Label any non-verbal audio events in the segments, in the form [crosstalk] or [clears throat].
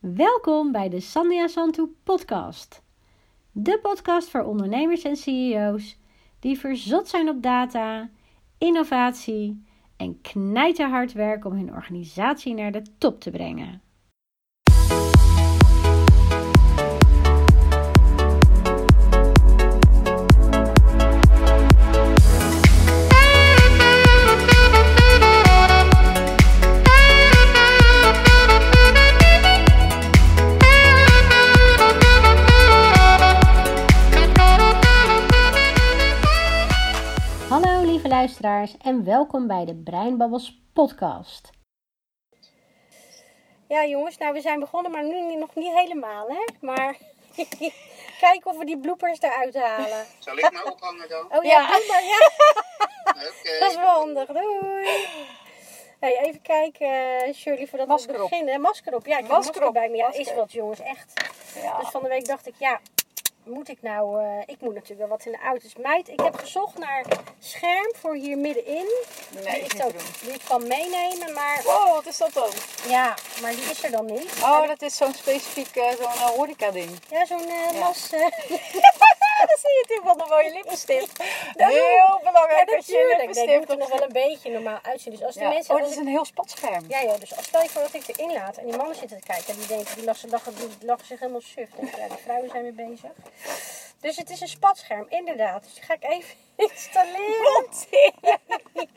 Welkom bij de Sandia Santu podcast. De podcast voor ondernemers en CEO's die verzot zijn op data, innovatie en knijterhard werken om hun organisatie naar de top te brengen. Luisteraars en welkom bij de Breinbabbels podcast. Ja, jongens, nou we zijn begonnen, maar nu nog niet helemaal, hè? Maar [laughs] kijken of we die bloopers eruit halen. Zal ik nou ophangen dan? Oh ja, maar, ja. [laughs] Oké. Dat is wel handig. Doei. Hey, even kijken, eh, Shirley, voordat Masker we op. beginnen. Masker op. Ja, ik Masker masker op. bij me. Ja, Masker. is wat, jongens, echt. Ja. Dus van de week dacht ik, ja, moet ik nou... eh, ik moet natuurlijk wel wat in de auto's. Meid, ik heb gezocht naar scherm voor hier middenin. Nee, die, ook, ik kan meenemen, maar... Wow, wat is dat dan? Ja, maar die is er dan niet. Oh, dat is zo'n specifiek zo'n eh, horeca ding. Ja, zo'n eh Ja. las... [laughs] [laughs] dat zie je natuurlijk van de mooie lippenstift. Heel belangrijk Ja, als je. Nee, lippenstift die moet er nog wel een beetje normaal uitzien. Dus als die Ja. mensen... Oh, dat is een heel spatscherm. Ja, ja, dus als stel je voor dat ik erin laat en die mannen zitten te kijken en die denken, die lachen, lachen, die lachen zich helemaal suf. Denk ja, die vrouwen zijn weer bezig. Dus het is een spatscherm, inderdaad. Dus die ga ik even [laughs] installeren. [laughs]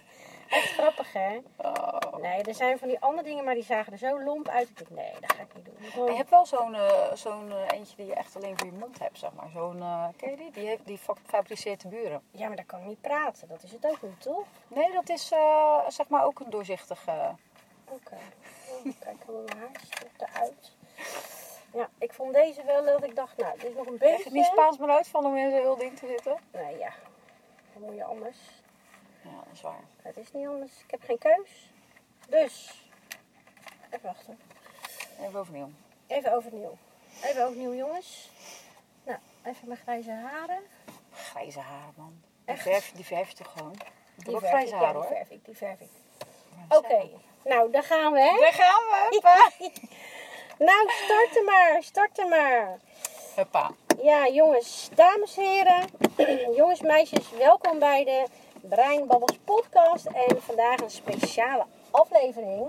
Echt grappig, hè? Oh. Nee, er zijn van die andere dingen, maar die zagen er zo lomp uit. Ik nee, dat ga ik niet doen. Gewoon- Je hebt wel zo'n eh, zo'n eh, eentje die je echt alleen voor je mond hebt, zeg maar. Zo'n, eh ken je die? Die, heeft, die fa- fabriceert de buren. Ja, maar dan kan ik niet praten. Dat is het ook niet, toch? Nee, dat is zeg maar ook een doorzichtig... eh, Oké. Oh, kijk, hoe mijn haar stikt eruit. Ja, ik vond deze wel dat ik dacht, nou, dit is nog een Leg beetje... het niet Spaans maar uit van om in zo'n heel ding te zitten? Nee, ja. Dan moet je anders. Ja, dat is waar. Het is niet anders. Ik heb geen keus. Dus. Even wachten. Even overnieuw. Even overnieuw. Even overnieuw, jongens. Nou, even mijn grijze haren. Grijze haar, man. Die Echt? verf, die verf je toch gewoon? Ik Die verf grijze ik, haar, ja, die hoor. verf ik, die verf ik. Oké. Nou, daar gaan we, hè? Daar gaan we. [laughs] Nou, starten maar. Starten maar. Huppa. Ja, jongens, dames en heren, [clears throat] jongens, meisjes, welkom bij de Breinbabbels podcast. En vandaag een speciale aflevering,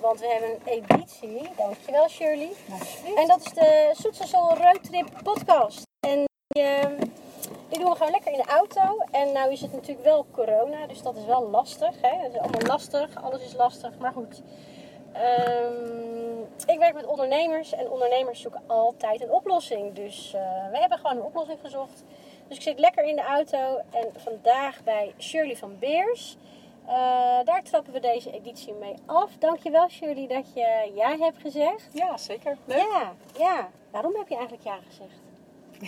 want we hebben een editie, dankjewel Shirley. En dat is de Soetselsel Roadtrip podcast. En die, eh, die doen we gewoon lekker in de auto. En nou is het natuurlijk wel corona, dus dat is wel lastig. Hè? Het is allemaal lastig, alles is lastig, maar goed. Ehm, ik werk met ondernemers en ondernemers zoeken altijd een oplossing. Dus eh, we hebben gewoon een oplossing gezocht. Dus ik zit lekker in de auto en vandaag bij Shirley van Beers. Eh, daar trappen we deze editie mee af. Dankjewel Shirley dat je ja hebt gezegd. Ja, zeker. Ja, ja. Waarom heb je eigenlijk ja gezegd?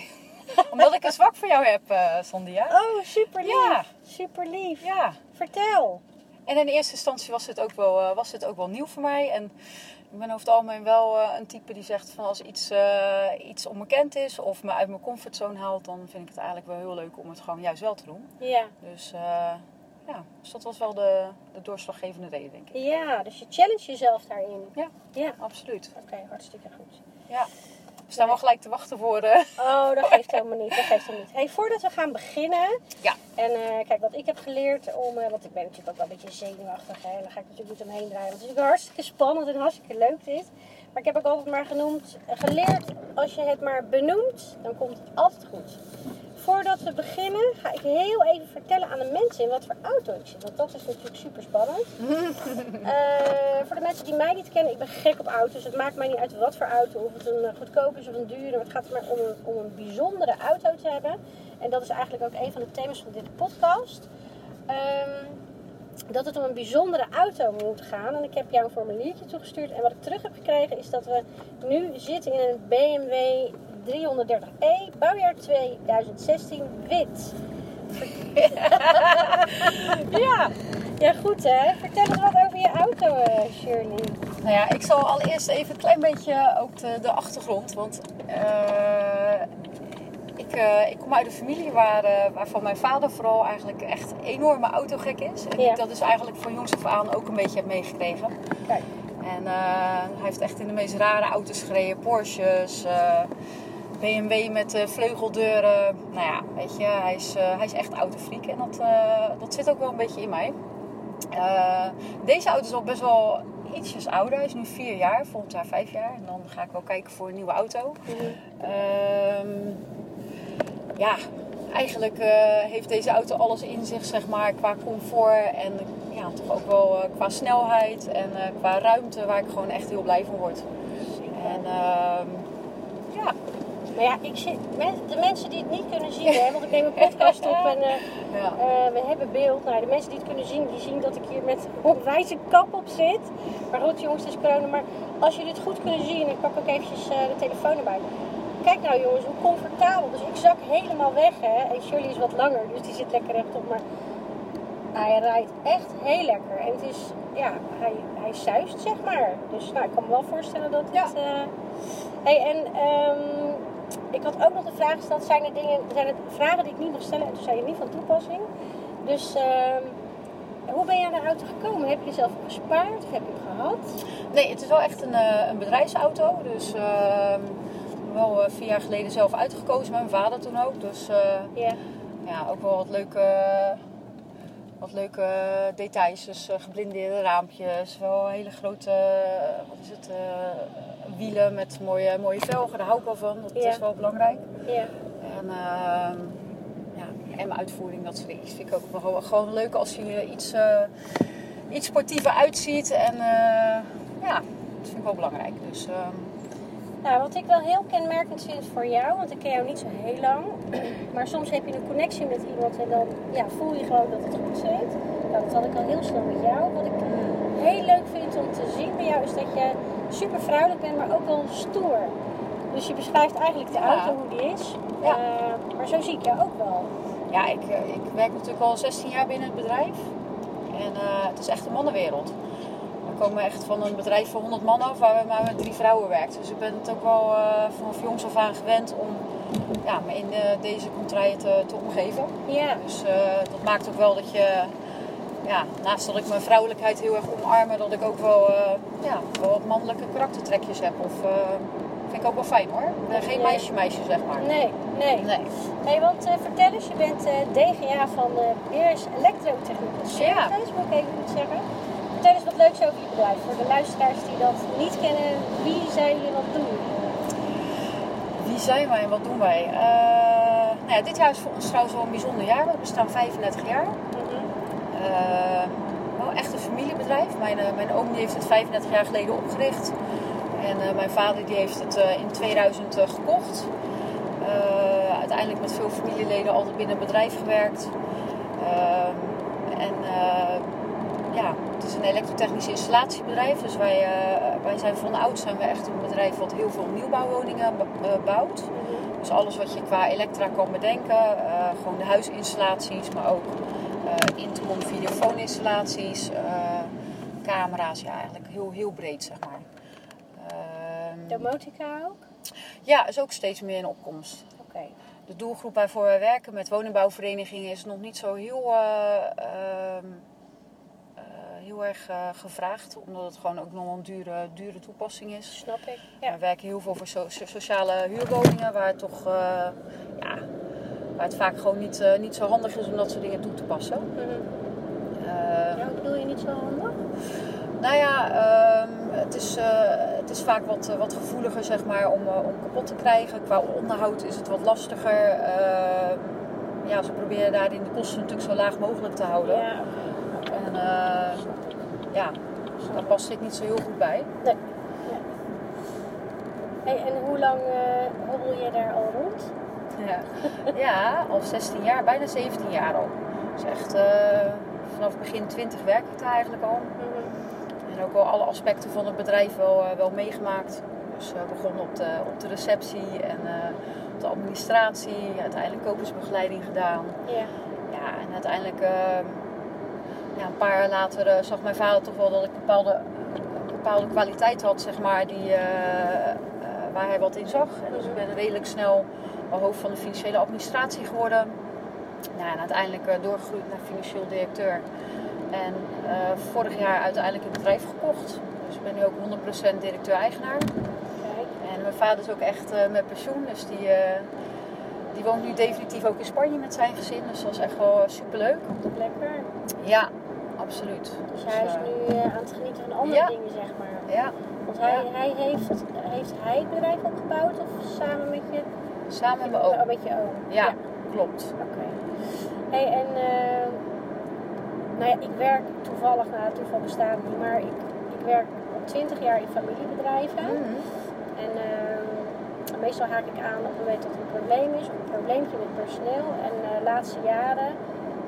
[laughs] Omdat ik een zwak voor jou heb, eh Sandia. Oh, super lief. Ja. Super lief. Ja. Vertel. En in eerste instantie was het ook wel, eh, was het ook wel nieuw voor mij. En ik ben over het algemeen wel eh, een type die zegt van als iets, eh, iets onbekend is of me uit mijn comfortzone haalt, dan vind ik het eigenlijk wel heel leuk om het gewoon juist wel te doen. Ja. Dus eh, ja, dus dat was wel de, de doorslaggevende reden, denk ik. Ja, dus je challenge jezelf daarin. Ja. Ja. Absoluut. Oké, hartstikke goed. Ja. We staan wel gelijk te wachten voor. eh, Oh, dat geeft helemaal niet. Dat geeft helemaal niet. Hey, voordat we gaan beginnen. Ja. En eh, kijk, wat ik heb geleerd om. eh, want ik ben natuurlijk ook wel een beetje zenuwachtig. Hè, daar ga ik natuurlijk niet omheen draaien. Want het is natuurlijk hartstikke spannend en hartstikke leuk dit. Maar ik heb ook altijd maar genoemd, geleerd. Als je het maar benoemt, dan komt het altijd goed. Voordat we beginnen, ga ik heel even vertellen aan de mensen in wat voor auto ik zit. Want dat is natuurlijk super spannend. [laughs] Eh, voor de mensen die mij niet kennen, ik ben gek op auto's. Het maakt mij niet uit wat voor auto, of het een eh, goedkoop is of een dure. Het gaat er maar om een, om een bijzondere auto te hebben. En dat is eigenlijk ook een van de thema's van deze podcast. Ehm, dat het om een bijzondere auto moet gaan. En ik heb jou een formuliertje toegestuurd. En wat ik terug heb gekregen is dat we nu zitten in een BMW 330e, bouwjaar 2016, wit. [laughs] ja. Ja, goed hè. Vertel eens wat over je auto, eh, Shirley. Nou ja, ik zal allereerst even een klein beetje ook de, de achtergrond. Want eh, ik, eh, ik kom uit een familie waar, eh, waarvan mijn vader vooral eigenlijk echt een enorme autogek is. En Ja. ik dat dus eigenlijk van jongs af aan ook een beetje heb meegekregen. Kijk. En eh, hij heeft echt in de meest rare auto's gereden. Porsches, BMW met vleugeldeuren. Nou ja, weet je, hij is, hij is echt autofreak. En dat, dat zit ook wel een beetje in mij. Deze auto is al best wel ietsjes ouder. Hij is nu vier jaar, volgend jaar vijf jaar. En dan ga ik wel kijken voor een nieuwe auto. Ehm, ja, eigenlijk eh, heeft deze auto alles in zich, zeg maar, qua comfort en ja, toch ook wel eh, qua snelheid en eh, qua ruimte, waar ik gewoon echt heel blij van word. En ehm, ja, Maar ja, ik zit, de mensen die het niet kunnen zien, hè, want ik neem een podcast op en [laughs] ja. we hebben beeld. Nou, de mensen die het kunnen zien, die zien dat ik hier met een wijze kap op zit. Maar goed, jongens, het is corona. Maar als jullie het goed kunnen zien, ik pak ook eventjes de telefoon erbij. Kijk nou jongens, hoe comfortabel. Dus ik zak helemaal weg, hè. En Shirley is wat langer, dus die zit lekker rechtop. Maar hij rijdt echt heel lekker. En het is, ja, hij, hij zuist, zeg maar. Dus nou, ik kan me wel voorstellen dat het... eh hey, en ehm, ik had ook nog de vraag gesteld, zijn er, dingen, zijn er vragen die ik niet mag stellen? En toen zei je niet van toepassing. Dus ehm, hoe ben je aan de auto gekomen? Heb je zelf gespaard of heb je hem gehad? Nee, het is wel echt een, eh, een bedrijfsauto. Dus ehm, wel eh, vier jaar geleden zelf uitgekozen met mijn vader toen ook. Dus eh, Ja. ja, ook wel wat leuke, wat leuke details. Dus eh, geblindeerde raampjes, wel hele grote wat is het, wielen met mooie, mooie velgen. Daar hou ik wel van, dat Ja. is wel belangrijk. Ja. En, ehm, ja, en mijn uitvoering, dat soort dingen vind ik ook wel gewoon leuk als je iets, iets sportiever uitziet. En ja, dat vind ik wel belangrijk. Dus ehm, Nou, wat ik wel heel kenmerkend vind voor jou, want ik ken jou niet zo heel lang, [clears throat] maar soms heb je een connectie met iemand en dan ja, voel je gewoon dat het goed zit. Nou, dat had ik al heel snel met jou. Wat ik heel leuk vind om te zien bij jou is dat je super vrouwelijk bent, maar ook wel stoer. Dus je beschrijft eigenlijk de Ja. auto hoe die is. Ja. Eh, maar zo zie ik jou ook wel. ja, ik, eh, ik werk natuurlijk al 16 jaar binnen het bedrijf. En eh, het is echt een mannenwereld. Komen echt van een bedrijf van 100 man af waar we maar met drie vrouwen werken. Dus ik ben het ook wel eh, vanaf jongs af aan gewend om ja, me in eh, deze contraien te, te omgeven. Ja. Dus eh, dat maakt ook wel dat je, ja, naast dat ik mijn vrouwelijkheid heel erg omarmen, dat ik ook wel, ja, wel wat mannelijke karaktertrekjes heb. Of vind ik ook wel fijn hoor. Ik ben geen Ja. meisje-meisje zeg maar. Nee, nee. Nee. Hey, want vertel eens, je bent eh, DGA van uh, Beers Elektrotechniek Services, moet ik even goed zeggen. Vertel eens wat leuks over je bedrijf. Voor de luisteraars die dat niet kennen, wie zijn jullie en wat doen jullie? Wie zijn wij en wat doen wij? Eh, nou ja, dit jaar is voor ons trouwens wel een bijzonder jaar. We bestaan 35 jaar. Eh, wel echt een familiebedrijf. Mijn, eh, mijn oom die heeft het 35 jaar geleden opgericht. En mijn vader die heeft het in 2000 eh, gekocht. Uiteindelijk met veel familieleden altijd binnen het bedrijf gewerkt. Ehm, en ja, is een elektrotechnisch installatiebedrijf. Dus wij, eh, wij zijn van oud zijn we echt een bedrijf wat heel veel nieuwbouwwoningen eh, bouwt. Dus alles wat je qua elektra kan bedenken. eh, gewoon de huisinstallaties, maar ook intercom videofooninstallaties, camera's. Ja, eigenlijk heel, heel breed zeg maar. Ehm, Domotica ook? ja, is ook steeds meer in opkomst. Oké. De doelgroep waarvoor wij werken met woningbouwverenigingen is nog niet zo heel, eh, ehm, eh, heel erg eh, gevraagd. Omdat het gewoon ook nog wel een dure, dure toepassing is. Snap ik. We werken heel veel voor so- so- sociale huurwoningen, waar het toch eh, ja, waar het vaak gewoon niet, eh, niet zo handig is om dat soort dingen toe te passen. Mhm. Eh, Ja, bedoel je niet zo handig? nou ja, ehm, het, is, het is vaak wat, wat gevoeliger zeg maar, om, om kapot te krijgen. Qua onderhoud is het wat lastiger. Ehm, ja, ze proberen daarin de kosten natuurlijk zo laag mogelijk te houden. Ja. En ja, daar past dit niet zo heel goed bij. Nee. Hey, en hoe lang eh hobbel je daar al rond? Ja. [laughs] ja, al 16 jaar, bijna 17 jaar al. Dus echt eh, vanaf begin 20 werk ik daar eigenlijk al. En ook wel alle aspecten van het bedrijf wel, eh, wel meegemaakt. Dus uh, begonnen op de, op de receptie en op de administratie. Uiteindelijk kopersbegeleiding gedaan. Ja. Ja, en uiteindelijk, eh, ja, een paar jaar later, eh, zag mijn vader toch wel dat ik bepaalde, een bepaalde kwaliteit had, zeg maar, die, eh, eh, waar hij wat in zag. En dus ik ben redelijk snel hoofd van de financiële administratie geworden. Nou, en uiteindelijk doorgegroeid naar financieel directeur. En vorig jaar uiteindelijk het bedrijf gekocht. Dus ik ben nu ook 100% directeur-eigenaar. Kijk. En mijn vader is ook echt met pensioen, dus die, die woont nu definitief ook in Spanje met zijn gezin. Dus dat is echt wel super leuk. Lekker. Ja, absoluut. Dus hij is eh, nu eh, aan het genieten van andere Ja. dingen, zeg maar. Ja, Want hij, Ja. hij heeft, heeft hij het bedrijf opgebouwd of samen met je, samen met mijn oom. Oh, met je oom? Ja, klopt. Oké. Hey, en eh, nou ja, ik werk toevallig, nou toeval bestaat niet, maar ik, ik werk al 20 jaar in familiebedrijven. Mhm. En eh, meestal haak ik aan op het moment dat er een probleem is, of een probleempje met personeel. En eh, de laatste jaren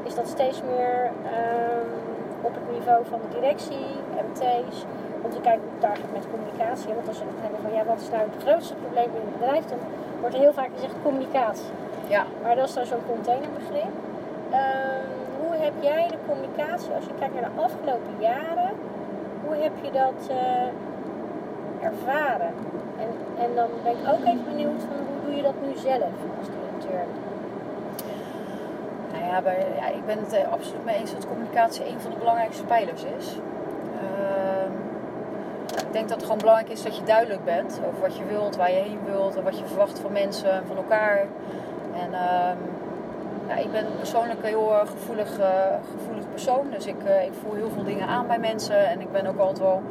is dat steeds meer ehm, op het niveau van de directie, MT's, om te kijken hoe het daar gaat met communicatie. Want als we het hebben van ja, wat is nou het grootste probleem in het bedrijf, dan wordt er heel vaak gezegd communicatie. Ja. Maar dat is dan zo'n containerbegrip. Ehm, hoe heb jij de communicatie, als je kijkt naar de afgelopen jaren, hoe heb je dat eh, ervaren? En, en dan ben ik ook even benieuwd van hoe doe je dat nu zelf ja, bij, ja, ik ben het er absoluut mee eens dat communicatie een van de belangrijkste pijlers is. Ehm, ik denk dat het gewoon belangrijk is dat je duidelijk bent over wat je wilt, waar je heen wilt en wat je verwacht van mensen en van elkaar. En ehm, ja, ik ben persoonlijk een heel eh, gevoelig, eh, gevoelig persoon, dus ik, eh, ik voel heel veel dingen aan bij mensen en ik ben ook altijd wel.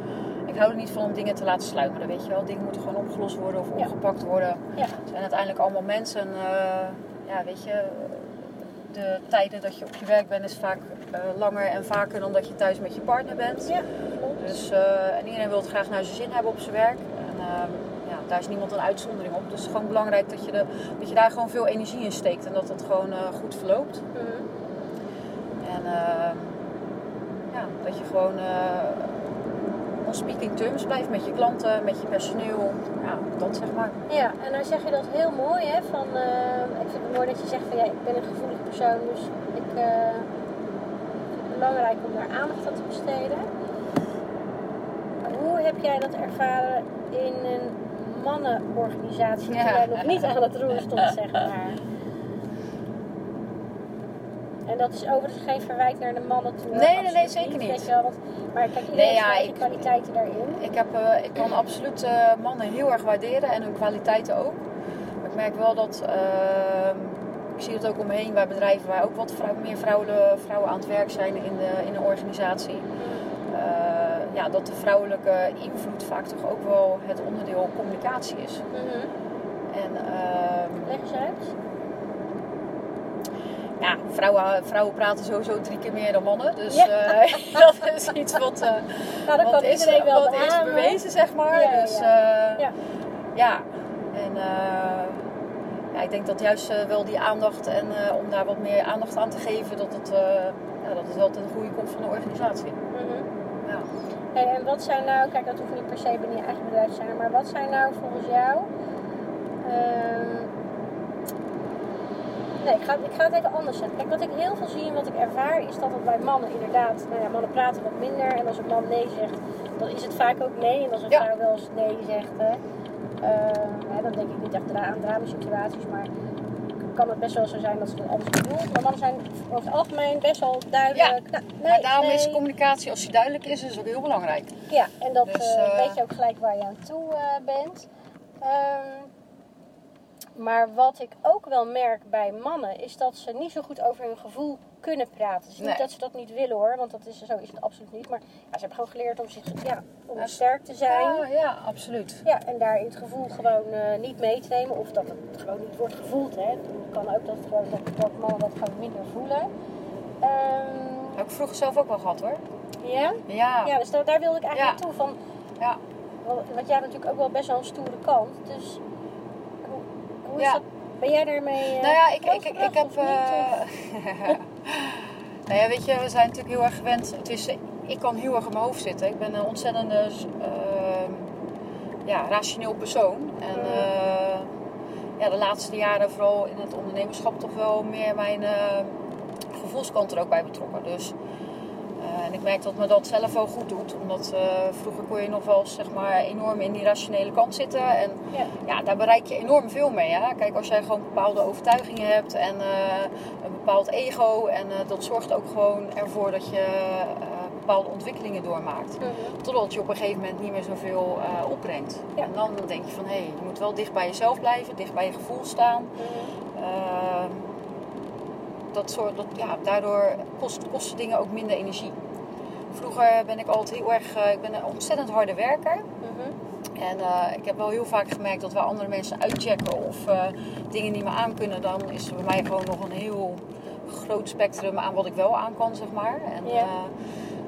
Ik hou er niet van om dingen te laten sluimeren, weet je wel. Dingen moeten gewoon opgelost worden of Ja. opgepakt worden. Ja. Het zijn uiteindelijk allemaal mensen. En, eh, ja, weet je, de tijden dat je op je werk bent is vaak eh, langer en vaker dan dat je thuis met je partner bent. Ja, klopt. Dus eh, en iedereen wil het graag naar zijn zin hebben op zijn werk. En ehm, ja, daar is niemand een uitzondering op. Dus het is gewoon belangrijk dat je, de, dat je daar gewoon veel energie in steekt en dat het gewoon eh, goed verloopt. Mhm. En ehm, ja, dat je gewoon on speaking terms blijft met je klanten, met je personeel. Ja, dat zeg maar. Ja, en dan zeg je dat heel mooi, hè? Van, eh, ik vind het mooi dat je zegt van ja, ik ben een gevoelig persoon, dus ik eh, vind het belangrijk om daar aandacht aan te besteden. Hoe heb jij dat ervaren in een mannenorganisatie, Ja. toen jij nog niet aan het roer stond, zeg maar? En dat is overigens geen verwijt naar de mannen toe. Nee, nee, nee, zeker niet. weet je wel, want, maar kijk, iedereen Nee, heeft ja, eigen ik- kwaliteiten daarin. Ik, heb, eh, ik kan absoluut eh, mannen heel erg waarderen en hun kwaliteiten ook. Maar ik merk wel dat, ehm, ik zie het ook om me heen bij bedrijven waar ook wat meer vrouwen, vrouwen aan het werk zijn in de, in de organisatie. Eh, ja, dat de vrouwelijke invloed vaak toch ook wel het onderdeel communicatie is. Mhm. En ehm, Leg eens uit. Ja, vrouwen, vrouwen praten sowieso drie keer meer dan mannen. Dus Ja. eh, [laughs] dat is iets wat, eh, Nou, wat, kan is, iedereen wel wat is bewezen, zeg maar. Ja, dus, ja. eh, Ja. Ja, en ja, ik denk dat juist wel die aandacht en om daar wat meer aandacht aan te geven, dat het, ja, dat het wel ten goede komt van de organisatie. Mhm. Ja. Hey, en wat zijn nou, kijk dat hoeft niet per se binnen je eigen bedrijf te zijn, maar wat zijn nou volgens jou... ehm, nee, ik ga, ik ga het even anders zetten. Kijk, wat ik heel veel zie en wat ik ervaar is dat het bij mannen inderdaad... Nou ja, mannen praten wat minder en als een man nee zegt, dan is het vaak ook nee. En als een Ja. vrouw wel eens nee zegt, hè, ehm, hè, dan denk ik niet echt aan dramasituaties, maar kan het best wel zo zijn dat ze het anders bedoelt. Maar mannen zijn over het algemeen best wel duidelijk. Nou, nee, maar daarom is communicatie, als die duidelijk is, is ook heel belangrijk. Ja, en dat Dus, eh, eh, weet je ook gelijk waar je aan toe eh, bent. Ehm, maar wat ik ook wel merk bij mannen is dat ze niet zo goed over hun gevoel kunnen praten. Het is niet Nee. dat ze dat niet willen hoor, want dat is, zo is het absoluut niet. Maar ja, ze hebben gewoon geleerd om, zich, ja, om sterk te zijn. Ja, ja, absoluut. Ja, en daar in het gevoel gewoon eh, niet mee te nemen. Of dat het gewoon niet wordt gevoeld. Hè. Het kan ook dat, het gewoon, dat, dat mannen dat gewoon minder voelen. Ehm, Heb ik vroeger zelf ook wel gehad hoor. ja? Ja, Ja, dus daar, daar wilde ik eigenlijk Ja. naartoe. Van, ja. Want want jij hebt natuurlijk ook wel best wel een stoere kant. Dus hoe, hoe is Ja. dat? Ben jij daarmee. eh, Nou ja, ik, ik, ik, heb. eh, [laughs] nou ja, weet je, we zijn natuurlijk heel erg gewend. Het is, ik kan heel erg in mijn hoofd zitten. Ik ben een ontzettende ehm, ja, rationeel persoon. En eh, ja, de laatste jaren, vooral in het ondernemerschap, toch wel meer mijn eh, gevoelskant er ook bij betrokken. Dus. En ik merk dat me dat zelf wel goed doet. Omdat eh, vroeger kon je nog wel zeg maar, enorm in die rationele kant zitten. En Ja. ja, daar bereik je enorm veel mee. Hè? Kijk, als jij gewoon bepaalde overtuigingen hebt en eh, een bepaald ego. En eh, dat zorgt ook gewoon ervoor dat je bepaalde ontwikkelingen doormaakt. Mhm. Totdat je op een gegeven moment niet meer zoveel opbrengt. Ja. En dan denk je van, hé, je moet wel dicht bij jezelf blijven, dicht bij je gevoel staan. Mhm. Ehm, dat soort, dat, ja, daardoor kost, kosten dingen ook minder energie. Vroeger ben ik altijd heel erg, eh, ik ben een ontzettend harde werker. Mhm. En eh, ik heb wel heel vaak gemerkt dat waar andere mensen uitchecken of eh, dingen niet meer aan kunnen, dan is er bij mij gewoon nog een heel groot spectrum aan wat ik wel aan kan, zeg maar. En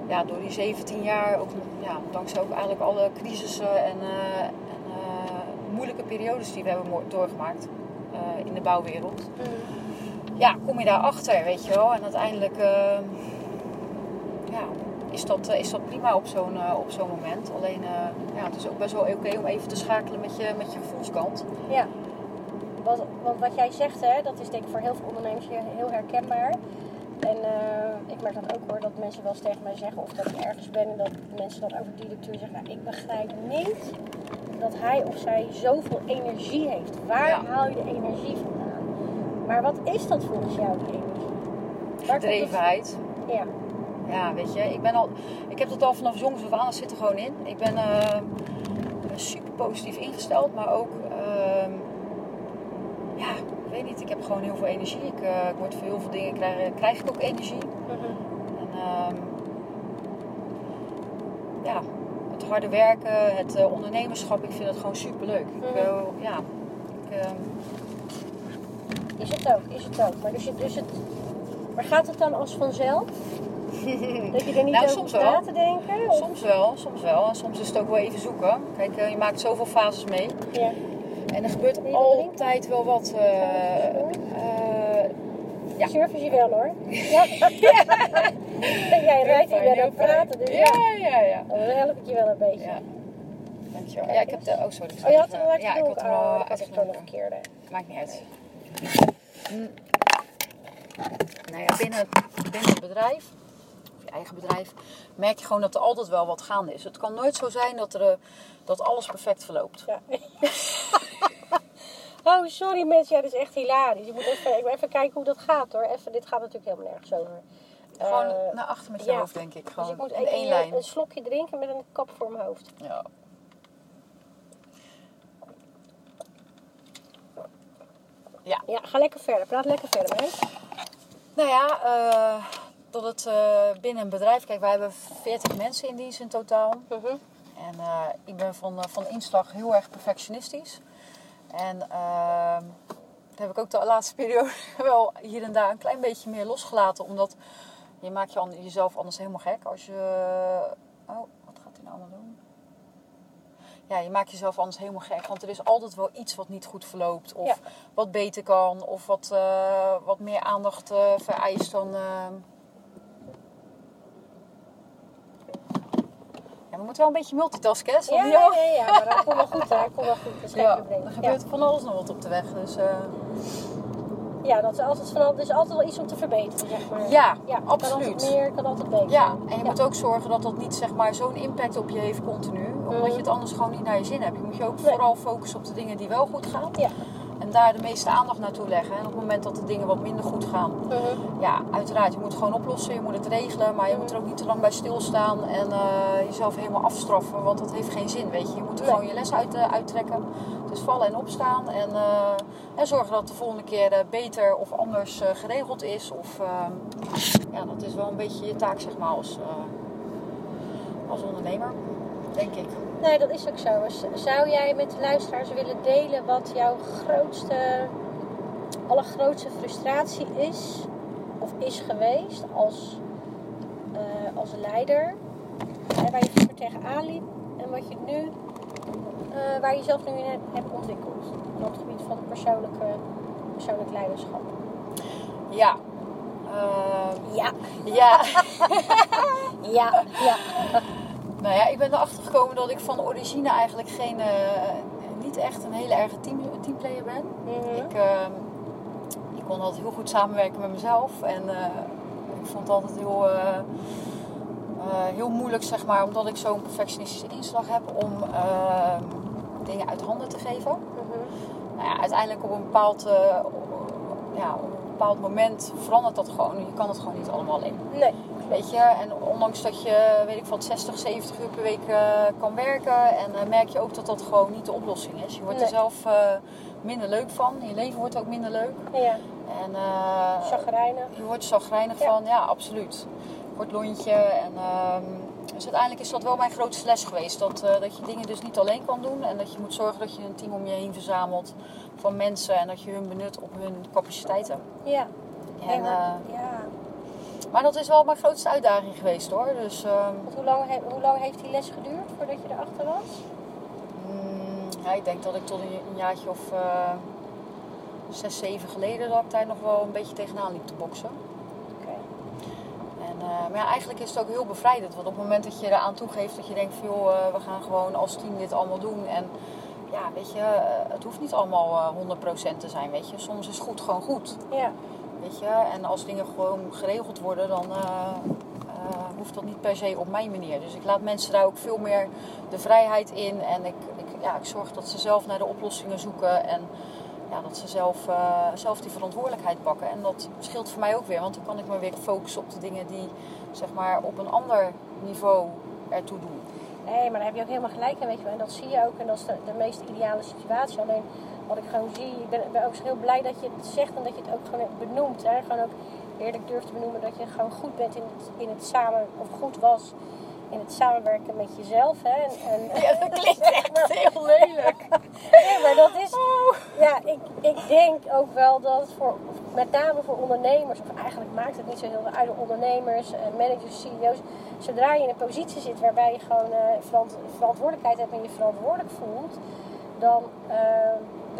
Ja. door die 17 jaar, ook, ja, dankzij ook eigenlijk alle crisissen en, en moeilijke periodes die we hebben doorgemaakt in de bouwwereld, Mhm. ja, kom je daarachter, weet je wel. En uiteindelijk eh, ja, is, dat, eh, is dat prima op zo'n eh, op zo'n moment. Alleen, eh, ja, het is ook best wel oké om even te schakelen met je, met je gevoelskant. Ja. Wat, want wat jij zegt, hè, dat is denk ik voor heel veel ondernemers heel herkenbaar. En ik merk dat ook hoor, dat mensen wel eens tegen mij zeggen of dat ik ergens ben en dat mensen dan over die directeur zeggen, nou, ik begrijp niet dat hij of zij zoveel energie heeft. Waar Ja. haal je de energie vandaan? Maar wat is dat volgens jou, die energie? Waar. Ja. Ja, weet je, ik, ben al, ik heb dat al vanaf jongs af aan, dat zit er gewoon in. Ik ben eh, super positief ingesteld, maar ook, ehm, ja, ik weet niet, ik heb gewoon heel veel energie. Ik, eh, ik word voor heel veel dingen, krijg, krijg ik ook energie. Mhm. En, ehm, ja, het harde werken, het eh, ondernemerschap, ik vind het gewoon super leuk. Mhm. ja, ik, ehm, Is het ook, is het ook. Maar, dus, dus het, maar gaat het dan als vanzelf? [laughs] dat je er niet Nou, over soms wel. na te denken? Of- soms wel, soms wel. En soms is het ook wel even zoeken. Kijk, eh, je maakt zoveel fases mee. Ja. En er gebeurt altijd wel wat. eh, eh, Ja. Surfen je wel hoor. [laughs] Ja. [laughs] Jij rijdt hier wel het fijn. praten, dus ja. Ja, ja, ja. Dan help ik je wel een beetje. ja. Dankjewel. Ja, ik heb de. Oh, sorry. Oh, je had hem al Ja, ik had hem Oh, ik had gewoon de uitgedronken. verkeerde. Maakt niet uit. Mm. Nou ja, binnen, binnen het bedrijf, je eigen bedrijf, merk je gewoon dat er altijd wel wat gaande is. Het kan nooit zo zijn dat, er, eh, dat alles perfect verloopt. Ja. [laughs] oh, sorry mensen. Ja, dat is echt hilarisch. Ik moet even, ik moet even kijken hoe dat gaat hoor. Even, dit gaat natuurlijk helemaal nergens over. Gewoon Eh, naar achter met je ja. hoofd, denk ik. dus Gewoon ik moet in één lijn. een slokje drinken met een kap voor mijn hoofd. Ja. Ja, ga lekker verder. Praat lekker verder, hè? Nou ja, eh, dat het eh, binnen een bedrijf... Kijk, wij hebben 40 mensen in dienst in totaal. Mhm. En eh, ik ben van, eh, van inslag heel erg perfectionistisch. En ehm dat heb ik ook de laatste periode [laughs] wel hier en daar een klein beetje meer losgelaten. Omdat je maakt je jezelf anders helemaal gek. Als je... Oh, wat gaat hij nou allemaal doen? Ja, je maakt jezelf anders helemaal gek. Want er is altijd wel iets wat niet goed verloopt. Of Ja. wat beter kan. Of wat, wat meer aandacht vereist dan... ehm. We moeten wel een beetje multitasken, hè? Ja, ja, ja, ja, maar dat komt wel goed, hè? Dat komt wel goed. Dat is geen Ja, probleem. er gebeurt van alles nog wat op de weg. Dus, eh, Ja, dat is altijd van, is altijd wel iets om te verbeteren, zeg maar. Ja, Kan absoluut. altijd meer, kan altijd beter. ja, en je moet ook zorgen dat dat niet zeg maar, zo'n impact op je heeft continu. Omdat Mhm. je het anders gewoon niet naar je zin hebt. Je moet je ook Nee. vooral focussen op de dingen die wel goed gaan. Ja. En daar de meeste aandacht naartoe leggen. En op het moment dat de dingen wat minder goed gaan. Mhm. Ja, uiteraard, je moet het gewoon oplossen. Je moet het regelen. Maar je moet er ook niet te lang bij stilstaan. En eh, jezelf helemaal afstraffen. Want dat heeft geen zin, weet je. Je moet er Nee. gewoon je les uit, eh, uittrekken. Dus vallen en opstaan. En, eh, en zorgen dat het de volgende keer beter of anders geregeld is. Of, ehm, ja, dat is wel een beetje je taak, zeg maar, als, als ondernemer. Denk ik. Nee, dat is ook zo. Zou jij met de luisteraars willen delen wat jouw grootste, allergrootste frustratie is? Of is geweest als, eh, als leider? Hè, waar je vroeger tegenaan liep en wat je nu, eh, waar je jezelf nu in hebt, ontwikkeld. Op het gebied van persoonlijke, persoonlijk leiderschap. Ja. Ja, ja. [laughs] ja, ja. Nou ja, ik ben erachter gekomen dat ik van origine eigenlijk geen, eh, niet echt een hele erge team, teamplayer ben. Mhm. Ik, ehm, ik kon altijd heel goed samenwerken met mezelf. En eh, ik vond het altijd heel, eh, heel moeilijk, zeg maar, omdat ik zo'n perfectionistische inslag heb om ehm, dingen uit handen te geven. Mhm. Nou ja, uiteindelijk op een bepaald, ja, op een bepaald moment verandert dat gewoon. Je kan het gewoon niet allemaal alleen. Nee. Weet je, en ondanks dat je, weet ik wat, 60, 70 uur per week eh, kan werken. En eh, merk je ook dat dat gewoon niet de oplossing is. Je wordt er Nee. zelf eh, minder leuk van. Je leven wordt ook minder leuk. Ja, En chagrijnig. je wordt er zagrijnig Ja. van. Ja, absoluut. Kort lontje. En, ehm, dus uiteindelijk is dat wel mijn grootste les geweest. Dat, dat je dingen dus niet alleen kan doen. En dat je moet zorgen dat je een team om je heen verzamelt van mensen. En dat je hun benut op hun capaciteiten. Ja. En, ja. Maar dat is wel mijn grootste uitdaging geweest hoor. Dus ehm, hoe lang, he- hoe lang heeft die les geduurd voordat je erachter was? mm, ja, ik denk dat ik tot een, jaartje of eh, zes, zeven geleden dat ik daar nog wel een beetje tegenaan liep te boksen. Oké. En, eh, maar ja, eigenlijk is het ook heel bevrijdend. Want op het moment dat je eraan toegeeft dat je denkt van joh, eh, we gaan gewoon als team dit allemaal doen. En ja, weet je, het hoeft niet allemaal eh 100% te zijn, weet je. Soms is goed gewoon goed, Ja. En als dingen gewoon geregeld worden, dan eh, eh, hoeft dat niet per se op mijn manier. Dus ik laat mensen daar ook veel meer de vrijheid in. En ik, ik, ja, ik zorg dat ze zelf naar de oplossingen zoeken. En ja, dat ze zelf, eh, zelf die verantwoordelijkheid pakken. En dat scheelt voor mij ook weer. Want dan kan ik me weer focussen op de dingen die zeg maar, op een ander niveau ertoe doen. Nee, maar daar heb je ook helemaal gelijk in, weet je wel. En dat zie je ook en dat is de, de meest ideale situatie. Alleen wat ik gewoon zie, ik ben, ben ook heel blij dat je het zegt en dat je het ook gewoon benoemt. Hè? Gewoon ook eerlijk durft te benoemen dat je gewoon goed bent in het, in het samen, of goed was in het samenwerken met jezelf. Hè? En, en, [laughs] Ja, dat klinkt echt [laughs] heel lelijk. Nee, maar dat is. Ja, ik, ik denk ook wel dat het voor, met name voor ondernemers, of eigenlijk maakt het niet zo heel veel uit, ondernemers, managers, CEO's, zodra je in een positie zit waarbij je gewoon eh, verant- verantwoordelijkheid hebt en je verantwoordelijk voelt, dan eh,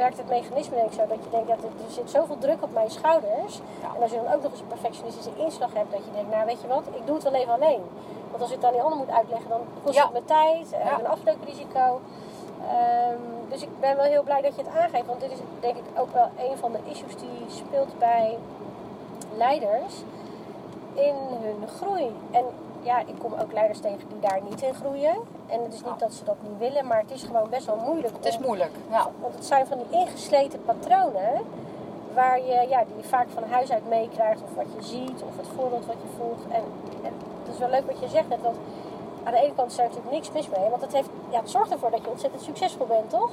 werkt het mechanisme denk ik zo dat je denkt, dat er zit zoveel druk op mijn schouders. Ja. En als je dan ook nog eens een perfectionistische inslag hebt, dat je denkt, nou weet je wat, ik doe het wel even alleen. Want als ik het aan die ander moet uitleggen, dan kost Ja. het me tijd, eh, Ja. een. Ehm, dus ik ben wel heel blij dat je het aangeeft, want dit is denk ik ook wel een van de issues die speelt bij leiders in hun groei. En ja, ik kom ook leiders tegen die daar niet in groeien. En het is niet dat ze dat niet willen, maar het is gewoon best wel moeilijk. Het is om- moeilijk. Ja. Want het zijn van die ingesleten patronen waar je, ja, die je vaak van huis uit meekrijgt, of wat je ziet, of het voorbeeld wat je volgt. En, en het is wel leuk wat je zegt net, want aan de ene kant is er natuurlijk niks mis mee, want het, heeft, ja, het zorgt ervoor dat je ontzettend succesvol bent, toch?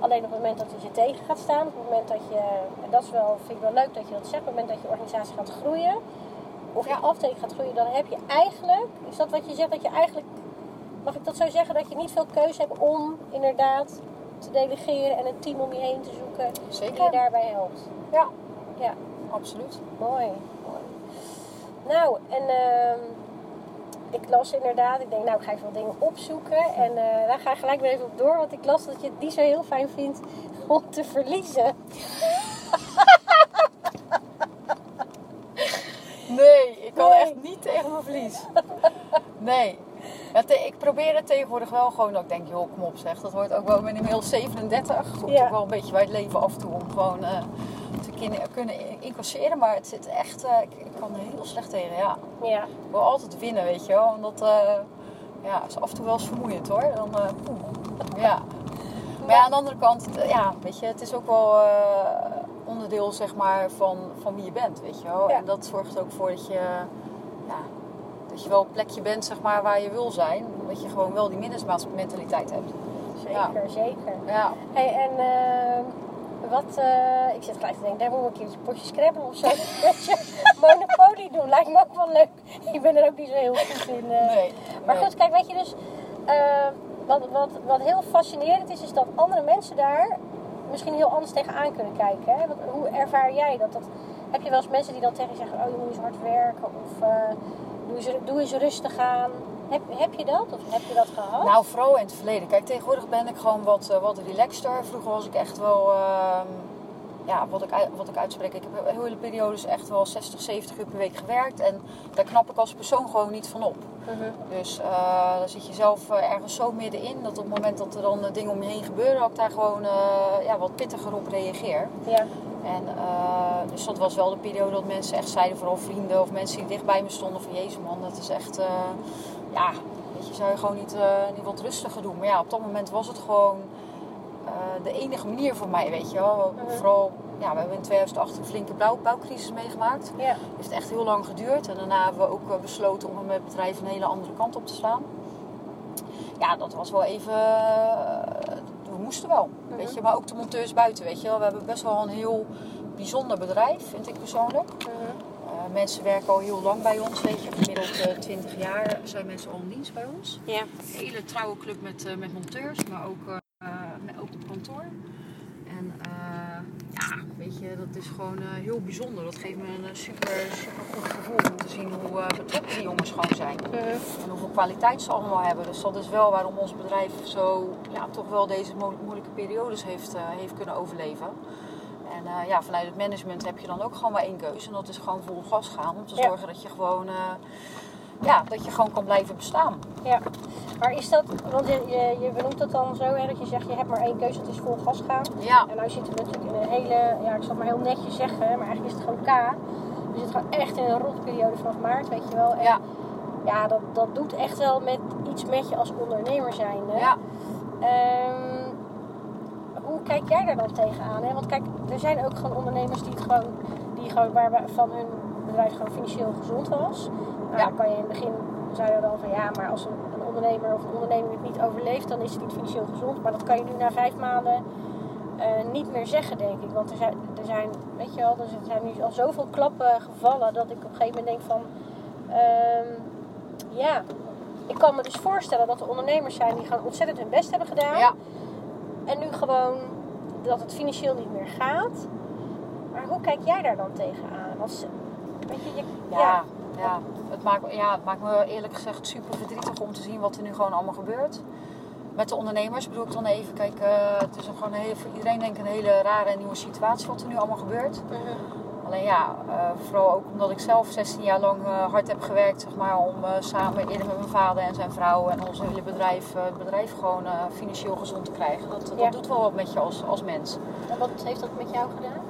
Alleen op het moment dat het je tegen gaat staan, op het moment dat je, en dat is wel, vind ik wel leuk dat je dat zegt, op het moment dat je organisatie gaat groeien, of je Ja. afdeling gaat groeien, dan heb je eigenlijk, is dat wat je zegt, dat je eigenlijk, mag ik dat zo zeggen, dat je niet veel keuze hebt om inderdaad te delegeren en een team om je heen te zoeken die je Zeker. daarbij helpt. Ja, Ja, absoluut. mooi. mooi. Nou, en ehm, ik las inderdaad, ik denk nou ik ga even wat dingen opzoeken en eh, daar ga ik gelijk weer even op door, want ik las dat je het niet zo heel fijn vindt om te verliezen. [laughs] Nee, ik kan Nee. echt niet tegen mijn verlies. Nee. Ja, te- ik probeer het tegenwoordig wel gewoon dat ik denk, joh, kom op zeg. Dat hoort ook wel met inmiddels 37. Het hoort Ja. ook wel een beetje bij het leven af en toe om gewoon eh, te kunnen incasseren. Maar het zit echt, eh, ik, ik kan er heel slecht tegen, ja. Ja, Ik wil altijd winnen, weet je wel. Omdat, eh, ja, is af en toe wel eens vermoeiend hoor. Dan, ja. Maar ja, aan de andere kant, ja, weet je, het is ook wel onderdeel zeg maar van, van wie je bent, weet je wel. Ja. En dat zorgt er ook voor dat je, ja, dat je wel een plekje bent zeg maar waar je wil zijn. Dat je gewoon wel die mindersmentaliteit hebt. zeker, zeker. Ja, Hey, en ehm, wat, eh, ik zit gelijk te denken, daar moet ik een keertje potje scrabble of zo. [laughs] Monopoly doen, lijkt me ook wel leuk. Ik ben er ook niet zo heel goed in. eh. nee. Maar nee. goed, kijk, weet je dus, eh, wat, wat, wat heel fascinerend is, is dat andere mensen daar misschien heel anders tegenaan kunnen kijken. Hè? Want, hoe ervaar jij dat? dat? Heb je wel eens mensen die dan tegen je zeggen, oh je moet eens hard werken of eh, doe, eens, doe eens rustig aan. Heb, heb je dat of heb je dat gehad? Nou, vooral in het verleden. Kijk, tegenwoordig ben ik gewoon wat, eh, wat relaxter. Vroeger was ik echt wel, ehm, ja, wat ik, wat ik uitspreek. Ik heb hele periodes echt wel 60, 70 uur per week gewerkt. En daar knap ik als persoon gewoon niet van op. Mhm. Dus dan zit je zelf eh, ergens zo middenin dat op het moment dat er dan eh, dingen om je heen gebeuren, dat ik daar gewoon ja, wat pittiger op reageer. Ja, En uh, dus dat was wel de periode dat mensen echt zeiden, vooral vrienden of mensen die dicht bij me stonden, van jezus man, dat is echt, uh, ja, weet je, zou je gewoon niet, uh, niet wat rustiger doen. Maar ja, op dat moment was het gewoon uh, de enige manier voor mij, weet je wel. Mhm. Vooral ja, we hebben in 2008 een flinke bouw, bouwcrisis meegemaakt. Ja. heeft echt heel lang geduurd. En daarna hebben we ook eh, besloten om met het bedrijf een hele andere kant op te slaan. Ja, dat was wel even... eh, we moesten wel, weet je. Maar ook de monteurs buiten, weet je wel. We hebben best wel een heel bijzonder bedrijf, vind ik persoonlijk. Mhm. Eh, mensen werken al heel lang bij ons, weet je. Gemiddeld eh 20 jaar zijn mensen al in dienst bij ons. Ja. Een hele trouwe club met, eh, met monteurs, maar ook, eh, eh, met, ook op kantoor. En eh, ja, weet je, dat is gewoon eh, heel bijzonder. Dat geeft me een eh, super, super goed gevoel om te zien hoe betrokken die jongens gewoon zijn. Mhm. En hoeveel kwaliteit ze allemaal hebben. Dus dat is wel waarom ons bedrijf zo ja, toch wel deze mo- moeilijke periodes heeft, heeft kunnen overleven. En ja, vanuit het management heb je dan ook gewoon maar één keuze. En dat is gewoon vol gas gaan om te Ja. zorgen dat je gewoon, ja, dat je gewoon kan blijven bestaan. Ja, maar is dat, want je, je, je benoemt het dan zo, hè, dat je zegt je hebt maar één keuze, het is vol gas gaan. Ja, En nou zitten we natuurlijk in een hele, ja ik zal het maar heel netjes zeggen, maar eigenlijk is het gewoon K. We zitten gewoon echt in een rotperiode vanaf maart, weet je wel. En ja, ja dat, dat doet echt wel met iets met je als ondernemer zijnde. ja. Ehm, hoe kijk jij daar dan tegenaan? Hè? Want kijk, er zijn ook gewoon ondernemers die het gewoon, die gewoon waar we- van hun bedrijf gewoon financieel gezond was. Nou, Ja. dan kan je in het begin zeiden we dan van ja, maar als een, een ondernemer of een onderneming het niet overleeft, dan is het niet financieel gezond. Maar dat kan je nu na vijf maanden eh, niet meer zeggen, denk ik. Want er zijn, er zijn, weet je wel, er zijn nu al zoveel klappen gevallen dat ik op een gegeven moment denk van, ehm, ja, ik kan me dus voorstellen dat er ondernemers zijn die gewoon ontzettend hun best hebben gedaan. ja. En nu gewoon dat het financieel niet meer gaat. Maar hoe kijk jij daar dan tegenaan? Als, weet je, je Ja, ja. ja. Het, maakt, ja, het maakt me eerlijk gezegd super verdrietig om te zien wat er nu gewoon allemaal gebeurt. Met de ondernemers bedoel ik dan even. Kijk, eh, het is gewoon een hele, voor iedereen denk ik een hele rare en nieuwe situatie wat er nu allemaal gebeurt. Mhm. Alleen ja, eh, vooral ook omdat ik zelf 16 jaar lang eh, hard heb gewerkt, zeg maar, om samen eerder met mijn vader en zijn vrouw en ons hele bedrijf, het bedrijf gewoon financieel gezond te krijgen. Dat, dat Ja. doet wel wat met je als, als mens. En wat heeft dat met jou gedaan?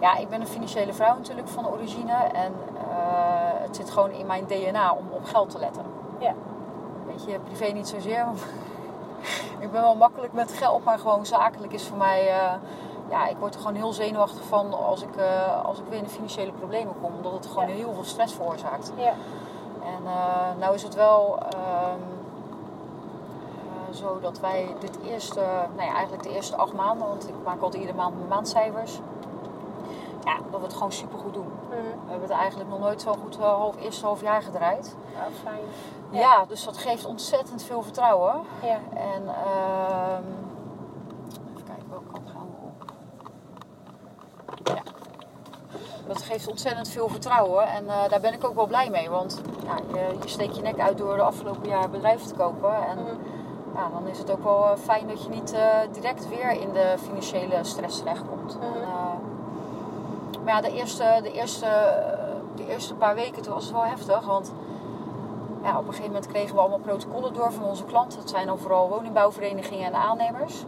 Ja, ik ben een financiële vrouw natuurlijk van origine. En eh, het zit gewoon in mijn DNA om op geld te letten. Ja. Weet je, privé niet zozeer. [laughs] ik ben wel makkelijk met geld, maar gewoon zakelijk is voor mij... eh, ja, ik word er gewoon heel zenuwachtig van als ik, eh, als ik weer in de financiële problemen kom. Omdat het gewoon Ja. heel veel stress veroorzaakt. Ja. En nou is het wel ehm, eh, zo dat wij dit eerste, nou ja, eigenlijk de eerste acht maanden, want ik maak altijd iedere maand mijn maandcijfers. Ja, dat we het gewoon super goed doen. Mhm. We hebben het eigenlijk nog nooit zo goed uh, half, eerste half jaar gedraaid. Nou, fijn. Ja. dus dat geeft ontzettend veel vertrouwen. Ja. En ehm, even kijken welke kant gaan we op. Ja. Dat geeft ontzettend veel vertrouwen en eh, daar ben ik ook wel blij mee. Want ja, je, je steekt je nek uit door de afgelopen jaar bedrijven te kopen. En Mhm. ja, dan is het ook wel eh, fijn dat je niet eh, direct weer in de financiële stress terechtkomt. En, eh, maar ja, de eerste, de, eerste, de eerste paar weken toen was het wel heftig. Want ja, op een gegeven moment kregen we allemaal protocollen door van onze klanten. Het zijn dan vooral woningbouwverenigingen en aannemers.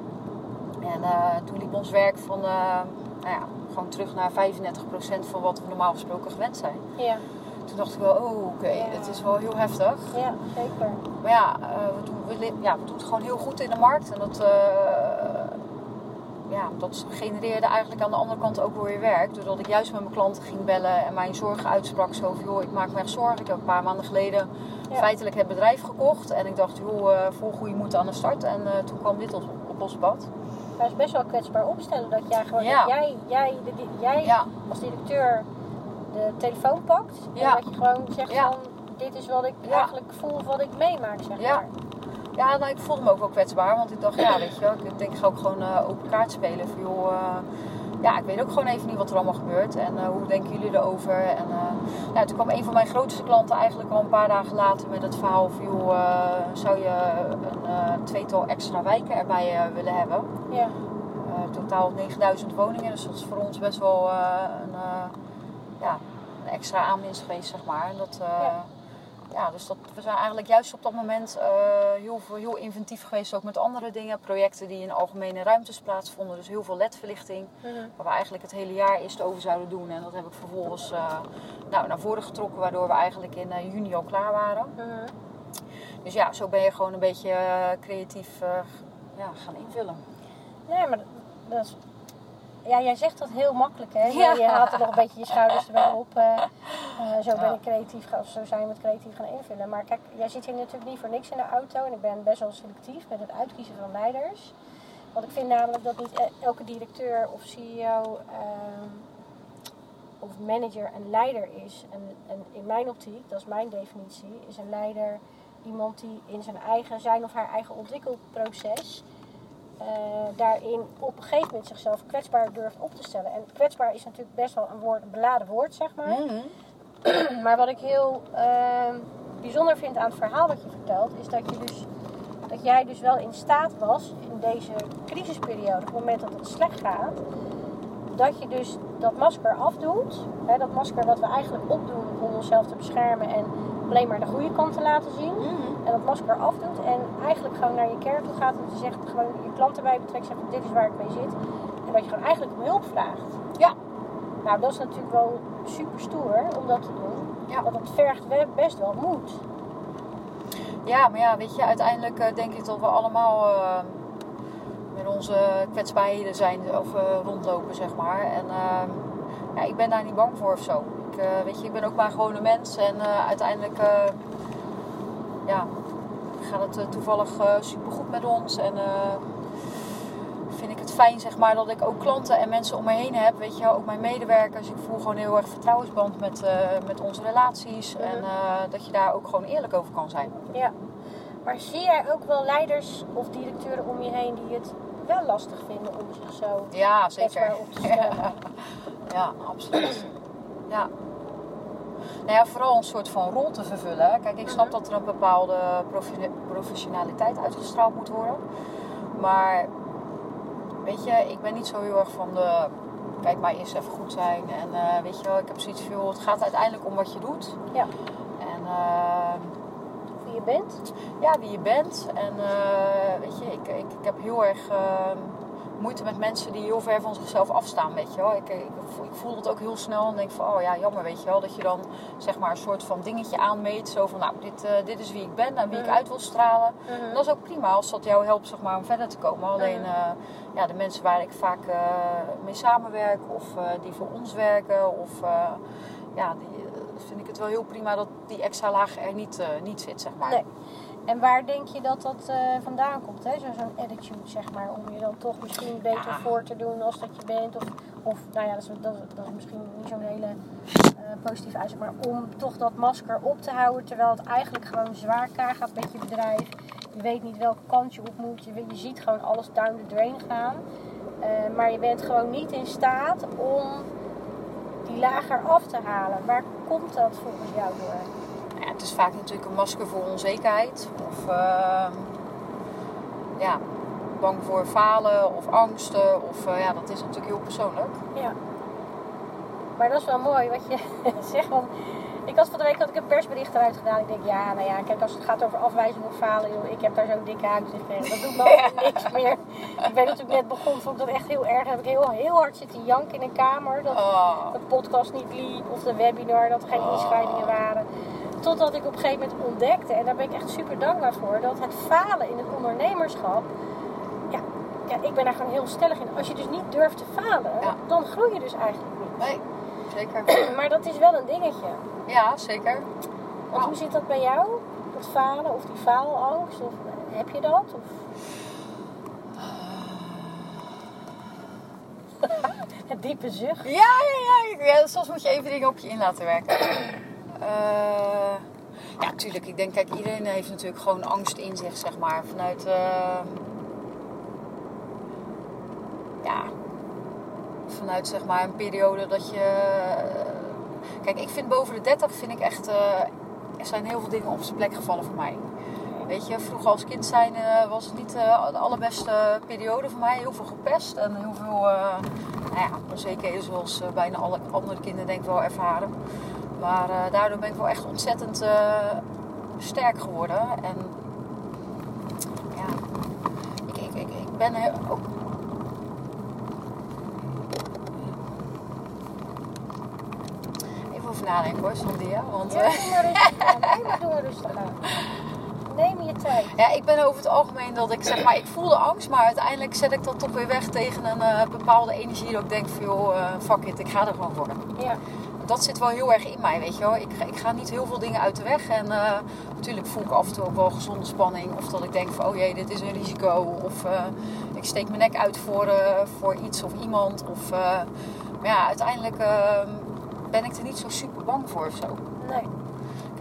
En eh, toen liep ons werk van, eh, nou ja, gewoon terug naar 35% van wat we normaal gesproken gewend zijn. Ja. Toen dacht ik wel, oh oké, Ja. het is wel heel heftig. ja, zeker. Maar ja, eh, we, doen, we, ja, we doen het gewoon heel goed in de markt. En dat, ja, dat genereerde eigenlijk aan de andere kant ook weer werk. Doordat ik juist met mijn klanten ging bellen en mijn zorgen uitsprak. Zo van, joh, ik maak me echt zorgen. Ik heb een paar maanden geleden Ja. feitelijk het bedrijf gekocht. En ik dacht, joh, eh, vol goede moed aan de start. En eh, toen kwam dit op, op ons pad. Dat is best wel kwetsbaar opstellen dat jij gewoon, Ja. dat jij, jij, de, jij Ja, als directeur de telefoon pakt. En dat je gewoon zegt van, dit is wat ik eigenlijk voel wat ik meemaak, zeg Ja. maar. Ja nou, ik voelde me ook wel kwetsbaar. Want ik dacht, ja, weet je wel, ik denk ik ga ook gewoon eh, open kaart spelen. Van, joh, eh, ja, ik weet ook gewoon even niet wat er allemaal gebeurt. En eh, hoe denken jullie erover? En ja, toen kwam een van mijn grootste klanten eigenlijk al een paar dagen later met het verhaal van, joh, zou je een tweetal extra wijken erbij willen hebben? Ja. Totaal 9000 woningen, dus dat is voor ons best wel een, ja, een extra aanwinst geweest, zeg maar. En dat, Ja. Ja. dus dat, we zijn eigenlijk juist op dat moment eh, heel, heel inventief geweest, ook met andere dingen. Projecten die in algemene ruimtes plaatsvonden, dus heel veel ledverlichting. Mhm. Waar we eigenlijk het hele jaar eerst over zouden doen. En dat heb ik vervolgens eh, nou, naar voren getrokken, waardoor we eigenlijk in eh, juni al klaar waren. Mhm. Dus ja, zo ben je gewoon een beetje creatief ja, gaan invullen. Nee, maar dat is- ja, jij zegt dat heel makkelijk, hè? Ja. Je haalt er nog een beetje je schouders erbij op. eh, eh, zo ben ik creatief, gaan- of zo zijn we het creatief gaan invullen. Maar kijk, jij zit hier natuurlijk niet voor niks in de auto. En ik ben best wel selectief met het uitkiezen van leiders. Want ik vind namelijk dat niet e- elke directeur of CEO ehm, of manager een leider is. En, en in mijn optiek, dat is mijn definitie, is een leider iemand die in zijn eigen, zijn of haar eigen ontwikkelproces eh, daarin op een gegeven moment zichzelf kwetsbaar durft op te stellen. En kwetsbaar is natuurlijk best wel een, woord, een beladen woord, zeg maar. Mhm. [clears throat] Maar wat ik heel ehm, bijzonder vind aan het verhaal wat je vertelt, is dat, je dus, dat jij dus wel in staat was in deze crisisperiode, op het moment dat het slecht gaat, dat je dus dat masker afdoet. Hè, dat masker wat we eigenlijk opdoen om onszelf te beschermen en alleen maar de goede kant te laten zien. Mhm. En dat masker afdoet en eigenlijk gewoon naar je kern toe gaat en dat je zegt, gewoon je klant erbij betrekt, zegt dit is waar ik mee zit. En dat je gewoon eigenlijk om hulp vraagt. Ja. Nou, dat is natuurlijk wel super stoer om dat te doen. Ja. Want het vergt best wel moed. Ja, maar ja, weet je, uiteindelijk eh, denk ik dat we allemaal eh, met onze kwetsbaarheden zijn of eh, rondlopen, zeg maar. En ja, ik ben daar niet bang voor of zo. Ik, eh, weet je, ik ben ook maar gewoon een mens en eh, uiteindelijk eh, ja, gaat het toevallig supergoed met ons. En vind ik het fijn, zeg maar, dat ik ook klanten en mensen om me heen heb. Weet je, ook mijn medewerkers. Ik voel gewoon heel erg vertrouwensband met, met onze relaties. Mhm. En eh, dat je daar ook gewoon eerlijk over kan zijn. Ja. Maar zie jij ook wel leiders of directeuren om je heen die het wel lastig vinden om zich zo Ja, zeker. op te stellen? [laughs] Ja, absoluut. Ja. Nou ja, vooral een soort van rol te vervullen. Kijk, ik snap Mhm. dat er een bepaalde profe- professionaliteit uitgestraald moet worden. Maar, weet je, ik ben niet zo heel erg van de... Kijk, maar eerst even goed zijn. En eh, weet je wel, ik heb zoiets van, joh, het gaat uiteindelijk om wat je doet. Ja. En eh, Wie je bent? ja, wie je bent. En eh, weet je, ik, ik, ik heb heel erg eh, moeite met mensen die heel ver van zichzelf afstaan, weet je wel. Ik, ik, ik voel dat ook heel snel en denk van, oh ja, jammer, weet je wel. Dat je dan, zeg maar, een soort van dingetje aanmeet. Zo van, nou, dit, eh, dit is wie ik ben en wie ik Mhm. uit wil stralen. Mhm. Dat is ook prima als dat jou helpt, zeg maar, om verder te komen. Alleen, Mhm. eh, ja, de mensen waar ik vaak eh, mee samenwerk of eh, die voor ons werken of... eh, ja, die, eh, vind ik het wel heel prima dat die extra laag er niet, eh, niet zit, zeg maar. Nee. En waar denk je dat dat eh, vandaan komt? hè? Zo- Zo'n attitude, zeg maar. Om je dan toch misschien beter Ja. voor te doen als dat je bent. Of, of nou ja, dat is, dat, dat is misschien niet zo'n hele eh, positieve uitzicht. Maar om toch dat masker op te houden. Terwijl het eigenlijk gewoon zwaar kaart gaat met je bedrijf. Je weet niet welke kant je op moet. Je, je ziet gewoon alles down the drain gaan. Eh, maar je bent gewoon niet in staat om die lager af te halen. Waar komt dat volgens jou door? Het is vaak natuurlijk een masker voor onzekerheid. Of ehm, ja, bang voor falen of angsten. Of eh, ja, dat is natuurlijk heel persoonlijk. Ja. Maar dat is wel mooi wat je [laughs] zegt. Want ik had van de week had ik een persbericht eruit gedaan. Ik denk, ja, nou ja, kijk, als het gaat over afwijzing of falen, joh, ik heb daar zo'n dikke huid tegen. Dat doet me [laughs] niks meer. Ik ben natuurlijk net begonnen, vond ik dat echt heel erg. Dan heb ik heel, heel hard zitten janken in een kamer. Dat Oh, de podcast niet liep of de webinar, dat er geen Oh. inschrijvingen waren. Totdat ik op een gegeven moment ontdekte, en daar ben ik echt super dankbaar voor, dat het falen in het ondernemerschap, ja, ja ik ben daar gewoon heel stellig in. Als je dus niet durft te falen, Ja. dan groei je dus eigenlijk niet. nee, zeker. [clears throat] Maar dat is wel een dingetje. Ja, zeker. Want hoe zit dat bij jou? Dat falen of die faalangst? Of eh, heb je dat? Of... [laughs] [laughs] Het diepe zucht. Ja, ja, ja, ja. Soms moet je even dingen op je in laten werken. Eh, ja, tuurlijk. Ik denk, kijk, iedereen heeft natuurlijk gewoon angst in zich, zeg maar. Vanuit, eh, ja, vanuit zeg maar een periode dat je... Kijk, ik vind boven de 30 vind ik echt... eh, er zijn heel veel dingen op zijn plek gevallen voor mij. Weet je, vroeger als kind zijn eh, was het niet eh, de allerbeste periode voor mij. Heel veel gepest en heel veel, eh nou ja, onzekerheden zoals eh, bijna alle andere kinderen denk ik wel ervaren. Maar eh, daardoor ben ik wel echt ontzettend eh, sterk geworden. En ja, ik, ik, ik, ik ben heel- ook... Even over nadenken hoor, Sandia. Want Ja, eh, doe maar rustig aan. Nee, maar rustig aan. neem je tijd. Ja, ik ben over het algemeen dat ik zeg maar, ik voelde angst, maar uiteindelijk zet ik dat toch weer weg tegen een bepaalde energie. Dat ik denk van joh, fuck it, ik ga er gewoon voor. Ja. Dat zit wel heel erg in mij, weet je wel. Ik, ik ga niet heel veel dingen uit de weg. En eh, natuurlijk voel ik af en toe ook wel gezonde spanning. Of dat ik denk van, oh jee, dit is een risico. Of eh, ik steek mijn nek uit voor, eh, voor iets of iemand. Of, maar ja, uiteindelijk eh, ben ik er niet zo super bang voor of zo. Nee.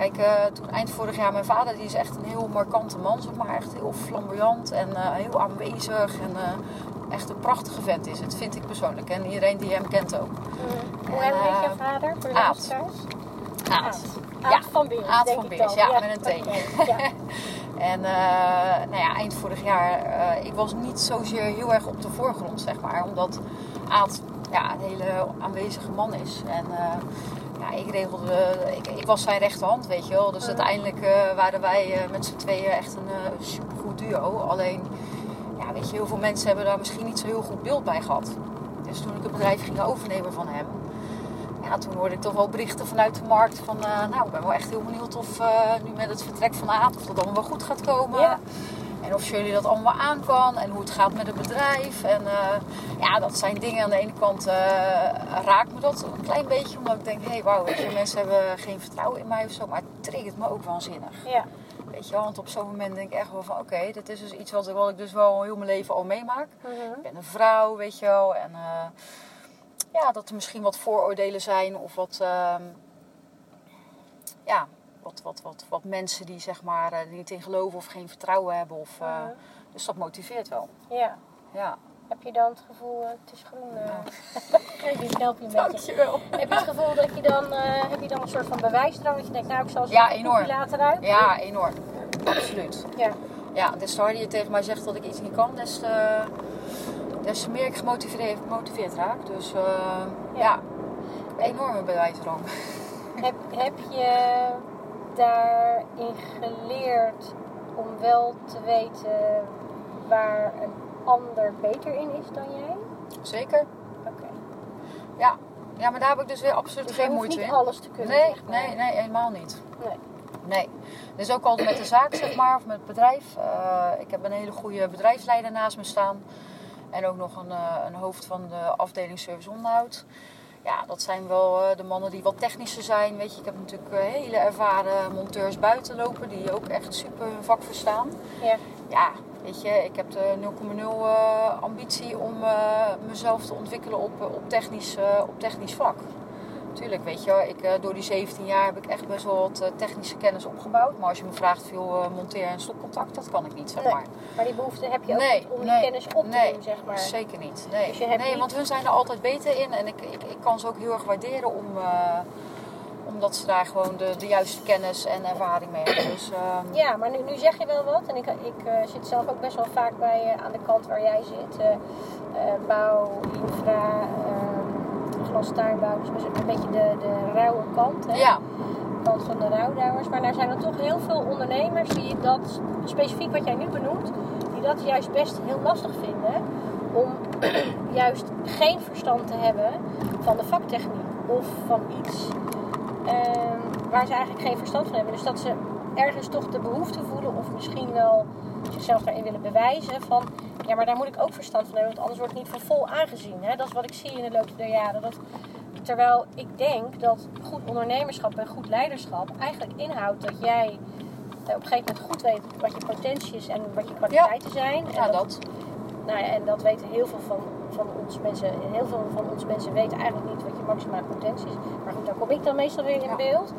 Kijk, eh, toen eind vorig jaar, mijn vader die is echt een heel markante man, zeg maar. Echt heel flamboyant en eh, heel aanwezig. En eh, echt een prachtige vent is het, vind ik persoonlijk. En iedereen die hem kent ook. Mm. Hoe heet je vader? Voor de Aad. Aad. Aad Ja, van Beers, Aad denk van ik Beers, dan. ja, met een T. Ja. [laughs] En nou ja, eind vorig jaar, eh, ik was niet zozeer heel erg op de voorgrond, zeg maar. Omdat Aad ja, een hele aanwezige man is. En ja, ik regelde, ik, ik was zijn rechterhand, weet je wel. Dus uiteindelijk eh, waren wij eh, met z'n tweeën echt een eh, supergoed duo. Alleen, ja, weet je, heel veel mensen hebben daar misschien niet zo heel goed beeld bij gehad. Dus toen ik het bedrijf ging overnemen van hem, ja, toen hoorde ik toch wel berichten vanuit de markt van, eh, nou, ik ben wel echt heel benieuwd of eh, nu met het vertrek van Aad, of dat allemaal wel goed gaat komen. Ja. En of jullie dat allemaal aan kan en hoe het gaat met het bedrijf. En eh, ja, dat zijn dingen. Aan de ene kant eh, raakt me dat een klein beetje, omdat ik denk, hé, hey, wauw, mensen hebben geen vertrouwen in mij of zo. Maar het triggert me ook waanzinnig. Ja. Weet je wel, want op zo'n moment denk ik echt wel van, oké, dit is dus iets wat, wat ik dus wel heel mijn leven al meemaak. Mhm. Ik ben een vrouw, weet je wel. En eh, ja, dat er misschien wat vooroordelen zijn of wat, ehm, ja, wat, wat, wat, wat mensen die zeg maar er niet in geloven of geen vertrouwen hebben. Of, eh. Dus dat motiveert wel. ja. Ja. Heb je dan het gevoel, eh, het is groen? eh [laughs] die help je een beetje. Dankjewel. Heb je het gevoel dat je dan, eh, heb je dan een soort van bewijsdrang? Dat je denkt, nou ik zal ze Ja, enorm. laten ruiken? Ja, enorm. Absoluut. Ja. Ja, des te harder je tegen mij zegt dat ik iets niet kan, des te, des te meer ik gemotiveerd, gemotiveerd raak. Dus eh, ja. Ja. enorme bewijsdrang. Heb, heb je daarin geleerd om wel te weten waar een ander beter in is dan jij? Zeker. Oké. Ja. ja, maar daar heb ik dus weer absoluut Dus geen je hoeft moeite niet in. alles te kunnen. Nee, zeg maar. nee, nee, helemaal niet. Nee. Nee. Dus ook altijd met de zaak, zeg maar, of met het bedrijf. Eh, ik heb een hele goede bedrijfsleider naast me staan. En ook nog een, eh, een hoofd van de afdeling service onderhoud. Ja, dat zijn wel eh, de mannen die wat technischer zijn. Weet je, ik heb natuurlijk eh, hele ervaren monteurs buiten lopen die ook echt super hun vak verstaan. Ja. Ja, weet je, ik heb de 0,0 eh, ambitie om mezelf te ontwikkelen op, op, technisch, op technisch vlak. Tuurlijk, weet je, wel, ik, eh, door die 17 jaar heb ik echt best wel wat eh, technische kennis opgebouwd. Maar als je me vraagt veel eh, monteer- en stopcontact, dat kan ik niet, zeg Nee. maar. Maar die behoefte heb je ook Nee, niet om nee, die kennis op te nee, doen, zeg maar. Zeker niet. Nee, Dus nee niet- want hun zijn er altijd beter in. En ik, ik, ik kan ze ook heel erg waarderen om, eh, omdat ze daar gewoon de, de juiste kennis en ervaring mee hebben. Dus, ehm, Ja, maar nu, nu zeg je wel wat. En ik, ik zit zelf ook best wel vaak bij aan de kant waar jij zit. Bouw, infra, eh, glastuinbouw. Dus een beetje de, de rauwe kant. Hè? ja, De kant van de rouwdouwers. Maar er zijn er toch heel veel ondernemers die dat, specifiek wat jij nu benoemt, die dat juist best heel lastig vinden. Om [clears throat] juist geen verstand te hebben van de vaktechniek of van iets ehm, waar ze eigenlijk geen verstand van hebben. Dus dat ze ergens toch de behoefte voelen of misschien wel zichzelf daarin willen bewijzen van ja, maar daar moet ik ook verstand van hebben, want anders wordt het niet voor vol aangezien. Hè? Dat is wat ik zie in de loop der jaren. Dat, terwijl ik denk dat goed ondernemerschap en goed leiderschap eigenlijk inhoudt dat jij eh, op een gegeven moment goed weet wat je potentie is en wat je kwaliteiten zijn. En ja, dat. nou ja, en dat weten heel veel van, van ons mensen. Heel veel van ons mensen weten eigenlijk niet wat je maximale potentie is. Maar goed, daar kom ik dan meestal weer in Ja. beeld.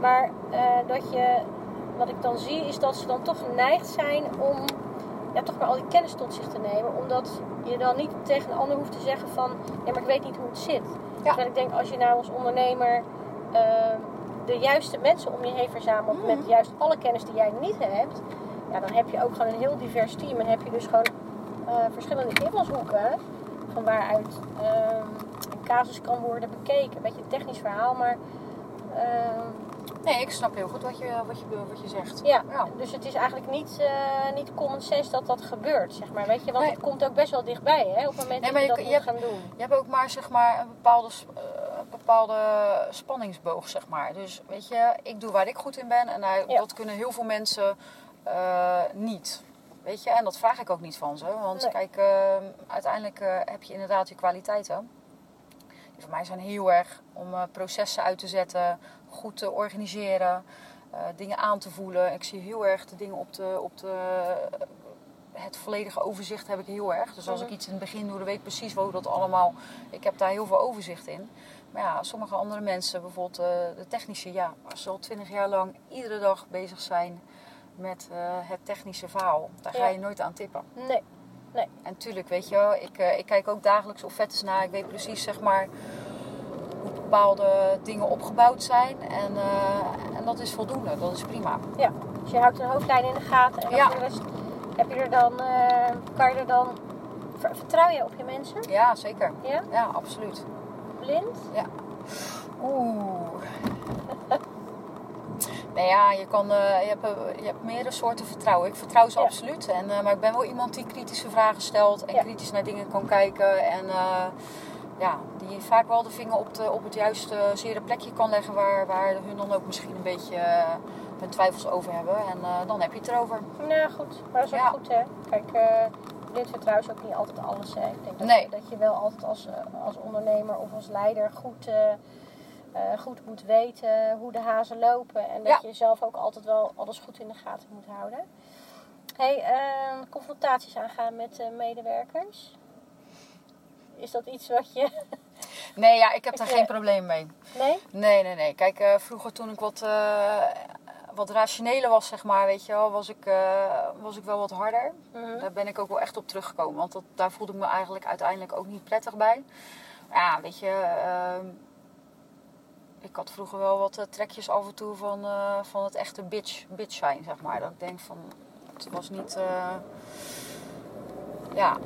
Maar eh, dat je, wat ik dan zie, is dat ze dan toch geneigd zijn om ja, toch maar al die kennis tot zich te nemen. Omdat je dan niet tegen een ander hoeft te zeggen van, ja, maar ik weet niet hoe het zit. Terwijl ik denk, als je nou als ondernemer eh, de juiste mensen om je heen verzamelt Mhm. met juist alle kennis die jij niet hebt, ja, dan heb je ook gewoon een heel divers team. En heb je dus gewoon eh, verschillende invalshoeken van waaruit ehm, een casus kan worden bekeken. Een beetje een technisch verhaal, maar ehm, Nee, ik snap heel goed wat je, wat je, wat je zegt. ja, Ja. dus het is eigenlijk niet, eh, niet common sense dat dat gebeurt, zeg maar. Weet je, want Nee. het komt ook best wel dichtbij, hè, op het moment Nee, dat je, dat je- moet gaan doen. Je hebt ook maar, zeg maar een bepaalde, eh, bepaalde spanningsboog, zeg maar. Dus weet je, ik doe waar ik goed in ben. En Ja. dat kunnen heel veel mensen eh, niet. Weet je, en dat vraag ik ook niet van ze. Want Nee. kijk, eh, uiteindelijk heb je inderdaad je kwaliteiten. Die voor mij zijn heel erg om processen uit te zetten, goed te organiseren, eh, dingen aan te voelen. Ik zie heel erg de dingen op de, op de het volledige overzicht heb ik heel erg. Dus als ik Mhm. iets in het begin doe, dan weet ik precies hoe dat allemaal. Ik heb daar heel veel overzicht in. Maar ja, sommige andere mensen, bijvoorbeeld eh, de technische, ja, als ze al twintig jaar lang iedere dag bezig zijn met eh, het technische verhaal, daar ga Ja. je nooit aan tippen. Nee. En tuurlijk, weet je wel, ik, ik kijk ook dagelijks op vettes na. Ik weet precies, zeg maar, bepaalde dingen opgebouwd zijn. En, eh, en dat is voldoende, dat is prima. Dus je houdt een hoofdlijn in de gaten. En Ja. de rest heb je er dan, eh, kan je er dan, ver- vertrouw je op je mensen? Ja, zeker. Ja? Ja, absoluut. Blind? Oeh. [laughs] Nee, ja, je, kan, eh, je, hebt, je hebt meerdere soorten vertrouwen. Ik vertrouw ze Ja. absoluut. En, maar ik ben wel iemand die kritische vragen stelt en Ja. kritisch naar dingen kan kijken. En ja, die vaak wel de vinger op, de, op het juiste zere plekje kan leggen waar, waar hun dan ook misschien een beetje eh, hun twijfels over hebben. En eh, dan heb je het erover. Nou goed, maar dat is ook Ja. goed hè. Kijk, eh blind vertrouwen is ook niet altijd alles hè. Ik denk dat, Nee. dat je wel altijd als, als ondernemer of als leider goed, goed moet weten hoe de hazen lopen. En dat Ja. je zelf ook altijd wel alles goed in de gaten moet houden. hey, confrontaties aangaan met medewerkers. Is dat iets wat je... Nee, ja, ik heb [laughs] daar geen probleem mee. Nee? Nee, nee, nee. Kijk, eh, vroeger toen ik wat, eh, wat rationeler was, zeg maar, weet je wel, was ik, eh, was ik wel wat harder. Mhm. Daar ben ik ook wel echt op teruggekomen. Want dat, daar voelde ik me eigenlijk uiteindelijk ook niet prettig bij. Maar ja, weet je, ehm, ik had vroeger wel wat trekjes af en toe van, van het echte bitch, bitch zijn, zeg maar. Dat ik denk van, het was niet... ja,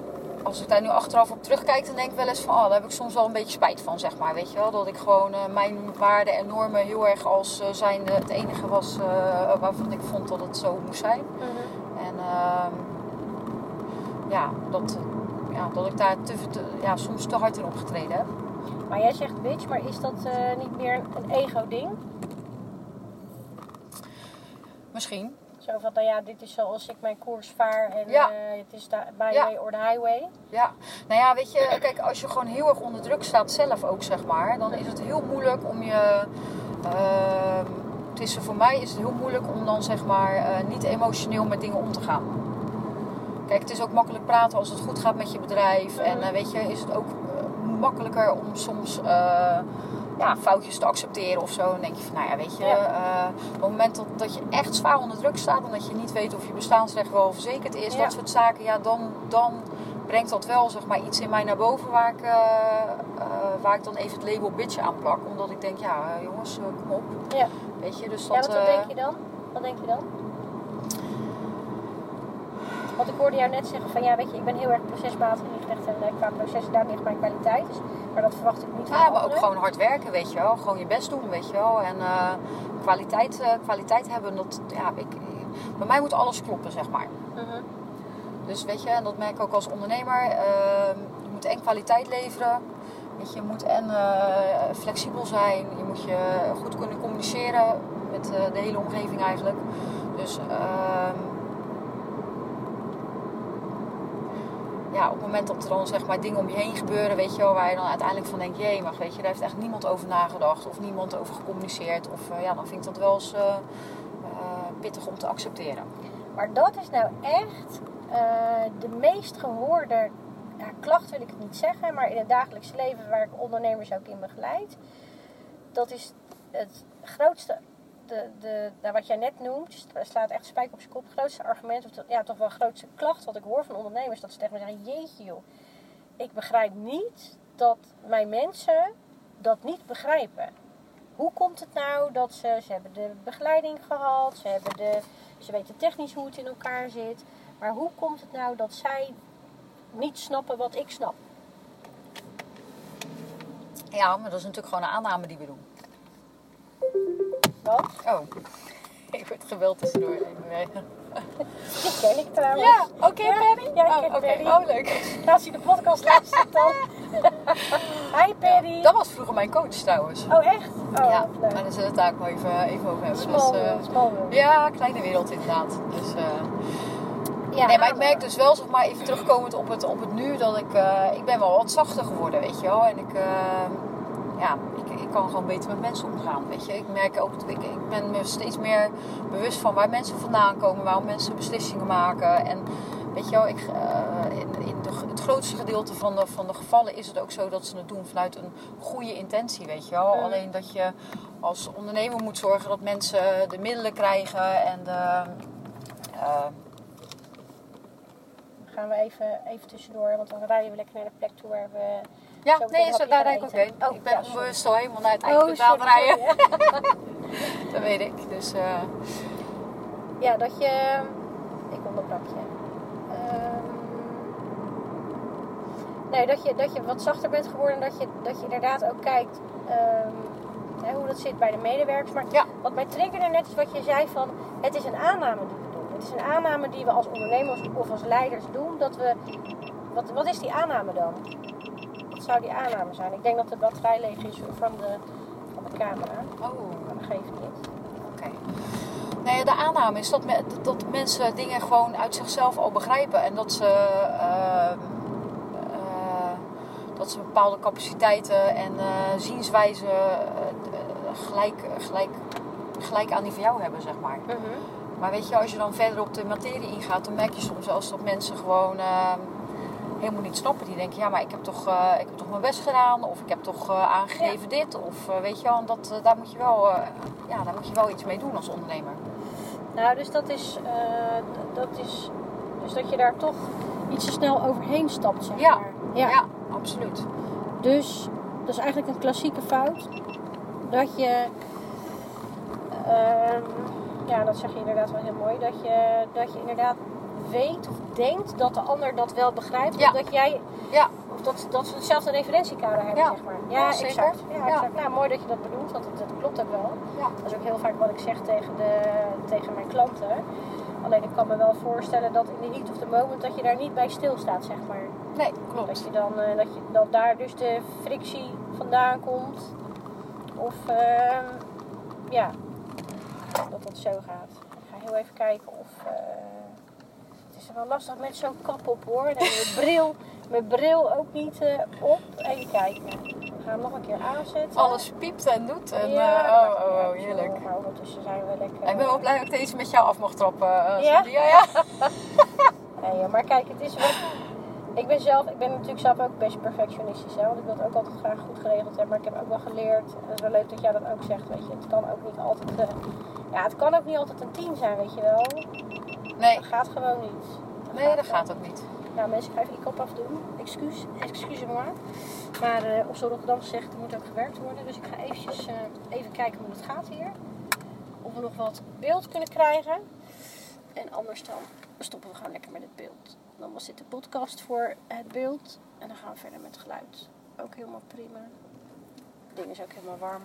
als ik daar nu achteraf op terugkijk, dan denk ik wel eens van, oh, daar heb ik soms wel een beetje spijt van, zeg maar. Weet je wel, dat ik gewoon eh, mijn waarden en normen heel erg als eh, zijnde het enige was eh, waarvan ik vond dat het zo moest zijn. Mhm. En ehm, ja, dat, ja, dat ik daar te, te- ja, soms te hard in opgetreden heb. Maar jij zegt bitch, maar is dat niet meer een ego-ding? Misschien. Zo van, nou ja, dit is zoals ik mijn koers vaar en Ja. eh, het is de byway Ja. or the highway. Ja, nou ja, weet je, kijk, als je gewoon heel erg onder druk staat zelf ook, zeg maar, dan is het heel moeilijk om je. ehm, het is, voor mij is het heel moeilijk om dan zeg maar eh, niet emotioneel met dingen om te gaan. Kijk, het is ook makkelijk praten als het goed gaat met je bedrijf. En eh, weet je, is het ook makkelijker om soms ja, foutjes te accepteren of zo. Dan denk je van, nou ja, weet je, Ja. eh, op het moment dat, dat je echt zwaar onder druk staat en dat je niet weet of je bestaansrecht wel verzekerd is, Ja. dat soort zaken, ja, dan, dan brengt dat wel zeg maar, iets in mij naar boven waar ik, eh, eh, waar ik dan even het label bitch aan plak. Omdat ik denk, ja jongens, kom op. Ja. Weet je, dus Ja, dat... want wat eh, denk je dan? Wat denk je dan? Want ik hoorde jou net zeggen van ja, weet je, ik ben heel erg procesmatig ingericht en qua processen daar ligt mijn kwaliteit. Dus, maar dat verwacht ik niet van Ja, maar ook gewoon hard werken, weet je wel. Gewoon je best doen, weet je wel. En eh, kwaliteit, eh, kwaliteit hebben, dat, ja, ik, bij mij moet alles kloppen, zeg maar. Mhm. Dus weet je, en dat merk ik ook als ondernemer. ehm, je moet en kwaliteit leveren. Weet je, je moet en eh, flexibel zijn. Je moet je goed kunnen communiceren met de hele omgeving eigenlijk. Dus ehm, ja, op het moment dat er dan zeg maar dingen om je heen gebeuren, weet je wel, waar je dan uiteindelijk van denkt, jee, maar weet je, daar heeft echt niemand over nagedacht of niemand over gecommuniceerd. Of eh, ja, dan vind ik dat wel eens eh, eh, pittig om te accepteren. Maar dat is nou echt de meest gehoorde klacht, wil ik het niet zeggen, maar in het dagelijks leven waar ik ondernemers ook in begeleid. Dat is het grootste, de, nou, wat jij net noemt, het slaat echt spijker op zijn kop. Het grootste argument, of ja, toch wel grootste klacht wat ik hoor van ondernemers, dat ze tegen me zeggen, jeetje joh, ik begrijp niet dat mijn mensen dat niet begrijpen. Hoe komt het nou dat ze, ze hebben de begeleiding gehad, ze, hebben de, ze weten technisch hoe het in elkaar zit, maar hoe komt het nou dat zij niet snappen wat ik snap? Ja, maar dat is natuurlijk gewoon een aanname die we doen. Wat? Oh. [laughs] ik word gebeld tussendoor. Even. Die ken ik trouwens. Ja, oké, Ja, Perry? ja, ik oh, ken. Perry. Oh, leuk. Als je de podcast luistert dan. [laughs] Hi Perry. Dat was vroeger mijn coach trouwens. Oh echt? Oh, ja, leuk. maar daar zullen we het daar ook wel even, even over hebben. Small Dus, eh, small ja, kleine wereld inderdaad. Dus, eh, Ja, nee, maar ik merk dus wel, zeg maar, even terugkomend op het, op het nu, dat ik, eh, ik ben wel wat zachter geworden, weet je wel. En ik, ja, ik, ik kan gewoon beter met mensen omgaan, weet je. Ik merk ook, ik, ik ben me steeds meer bewust van waar mensen vandaan komen, waarom mensen beslissingen maken. En weet je wel, ik, eh, in, in de, het grootste gedeelte van de, van de gevallen is het ook zo dat ze het doen vanuit een goede intentie, weet je wel. Mm. Alleen dat je als ondernemer moet zorgen dat mensen de middelen krijgen en de... eh, gaan we even, even tussendoor, want dan rijden we lekker naar de plek toe waar we... Ja, Zo nee, zo, daar rijd ik ook heen. Oh, ik ben ja, onbewust al helemaal naar het Oh, eindpunt sorry, het rijden. [laughs] [laughs] Dat weet ik. Dus eh, Ja, dat je. Ik onderbrak je. Ehm, nee, dat je, dat je wat zachter bent geworden. Dat je, dat je inderdaad ook kijkt ehm, hè, hoe dat zit bij de medewerkers. Maar Ja. wat mij triggerde net is wat je zei van... Het is een aanname die we doen. Het is een aanname die we als ondernemers of als leiders doen. Dat we... Wat, wat is die aanname dan? Zou die aanname zijn? Ik denk dat de batterij leeg is van de, van de camera. oh, Maar dat geeft niet. oké. Nee, de aanname is dat, me- dat mensen dingen gewoon uit zichzelf al begrijpen. En dat ze, ehm, eh, dat ze bepaalde capaciteiten en eh, zienswijzen eh, gelijk, gelijk, gelijk aan die van jou hebben, zeg maar. Maar weet je, als je dan verder op de materie ingaat, dan merk je soms zelfs dat mensen gewoon ehm, helemaal niet snappen. Die denken, ja, maar ik heb toch, eh, ik heb toch mijn best gedaan, of ik heb toch eh, aangegeven dit, of eh, weet je wel, dat, daar, moet je wel, ja, daar moet je wel iets mee doen als ondernemer. Nou, dus dat is, dat is. Dus dat je daar toch iets te snel overheen stapt, zeg Ja. maar. Ja, absoluut. Dus dat is eigenlijk een klassieke fout. Dat je. ehm, ja, dat zeg je inderdaad wel heel mooi. Dat je, dat je inderdaad weet of denkt dat de ander dat wel begrijpt. Ja. Of dat jij. Ja. Of dat, dat ze hetzelfde referentiekader hebben, Ja. zeg maar. Ja, exact. Ja, exact. Nou, mooi dat je dat bedoelt, want dat, dat klopt ook wel. Ja. Dat is ook heel vaak wat ik zeg tegen, de, tegen mijn klanten. Alleen ik kan me wel voorstellen dat in de heat of the moment dat je daar niet bij stilstaat, zeg maar. Nee, Dat, klopt. je dan, eh, dat, je, dat daar dus de frictie vandaan komt. Of ehm, ja, dat dat zo gaat. Ik ga heel even kijken of. eh, is wel lastig met zo'n kap op hoor. En mijn bril, mijn bril ook niet eh, op. Even kijken. We gaan hem nog een keer aanzetten. Alles piept en doet. En, Ja, eh, oh, oh, oh, heerlijk. joh. Maar ondertussen zijn we lekker. Ik ben wel blij dat ik deze met jou af mag trappen. eh, Ja? Ja, ja. [laughs] Nee, maar kijk, het is wel. Ik ben zelf, ik ben natuurlijk zelf ook best perfectionistisch, hè, want ik wil het ook altijd graag goed geregeld hebben. Maar ik heb ook wel geleerd, en het is wel leuk dat jij dat ook zegt, weet je. Het kan ook niet altijd, eh, ja, het kan ook niet altijd een team zijn, weet je wel. Nee, Dat gaat gewoon niet. nee, dat gewoon gaat ook niet. Nou, mensen, ik ga even die kop afdoen. Excuus, excusez-moi. Maar eh op zo'n Rotterdam zegt, er moet ook gewerkt worden. Dus ik ga eventjes, eh, even kijken hoe het gaat hier. Of we nog wat beeld kunnen krijgen. En anders dan stoppen we gewoon lekker met het beeld. Dan was dit de podcast voor het beeld. En dan gaan we verder met het geluid. Ook helemaal prima. Het ding is ook helemaal warm.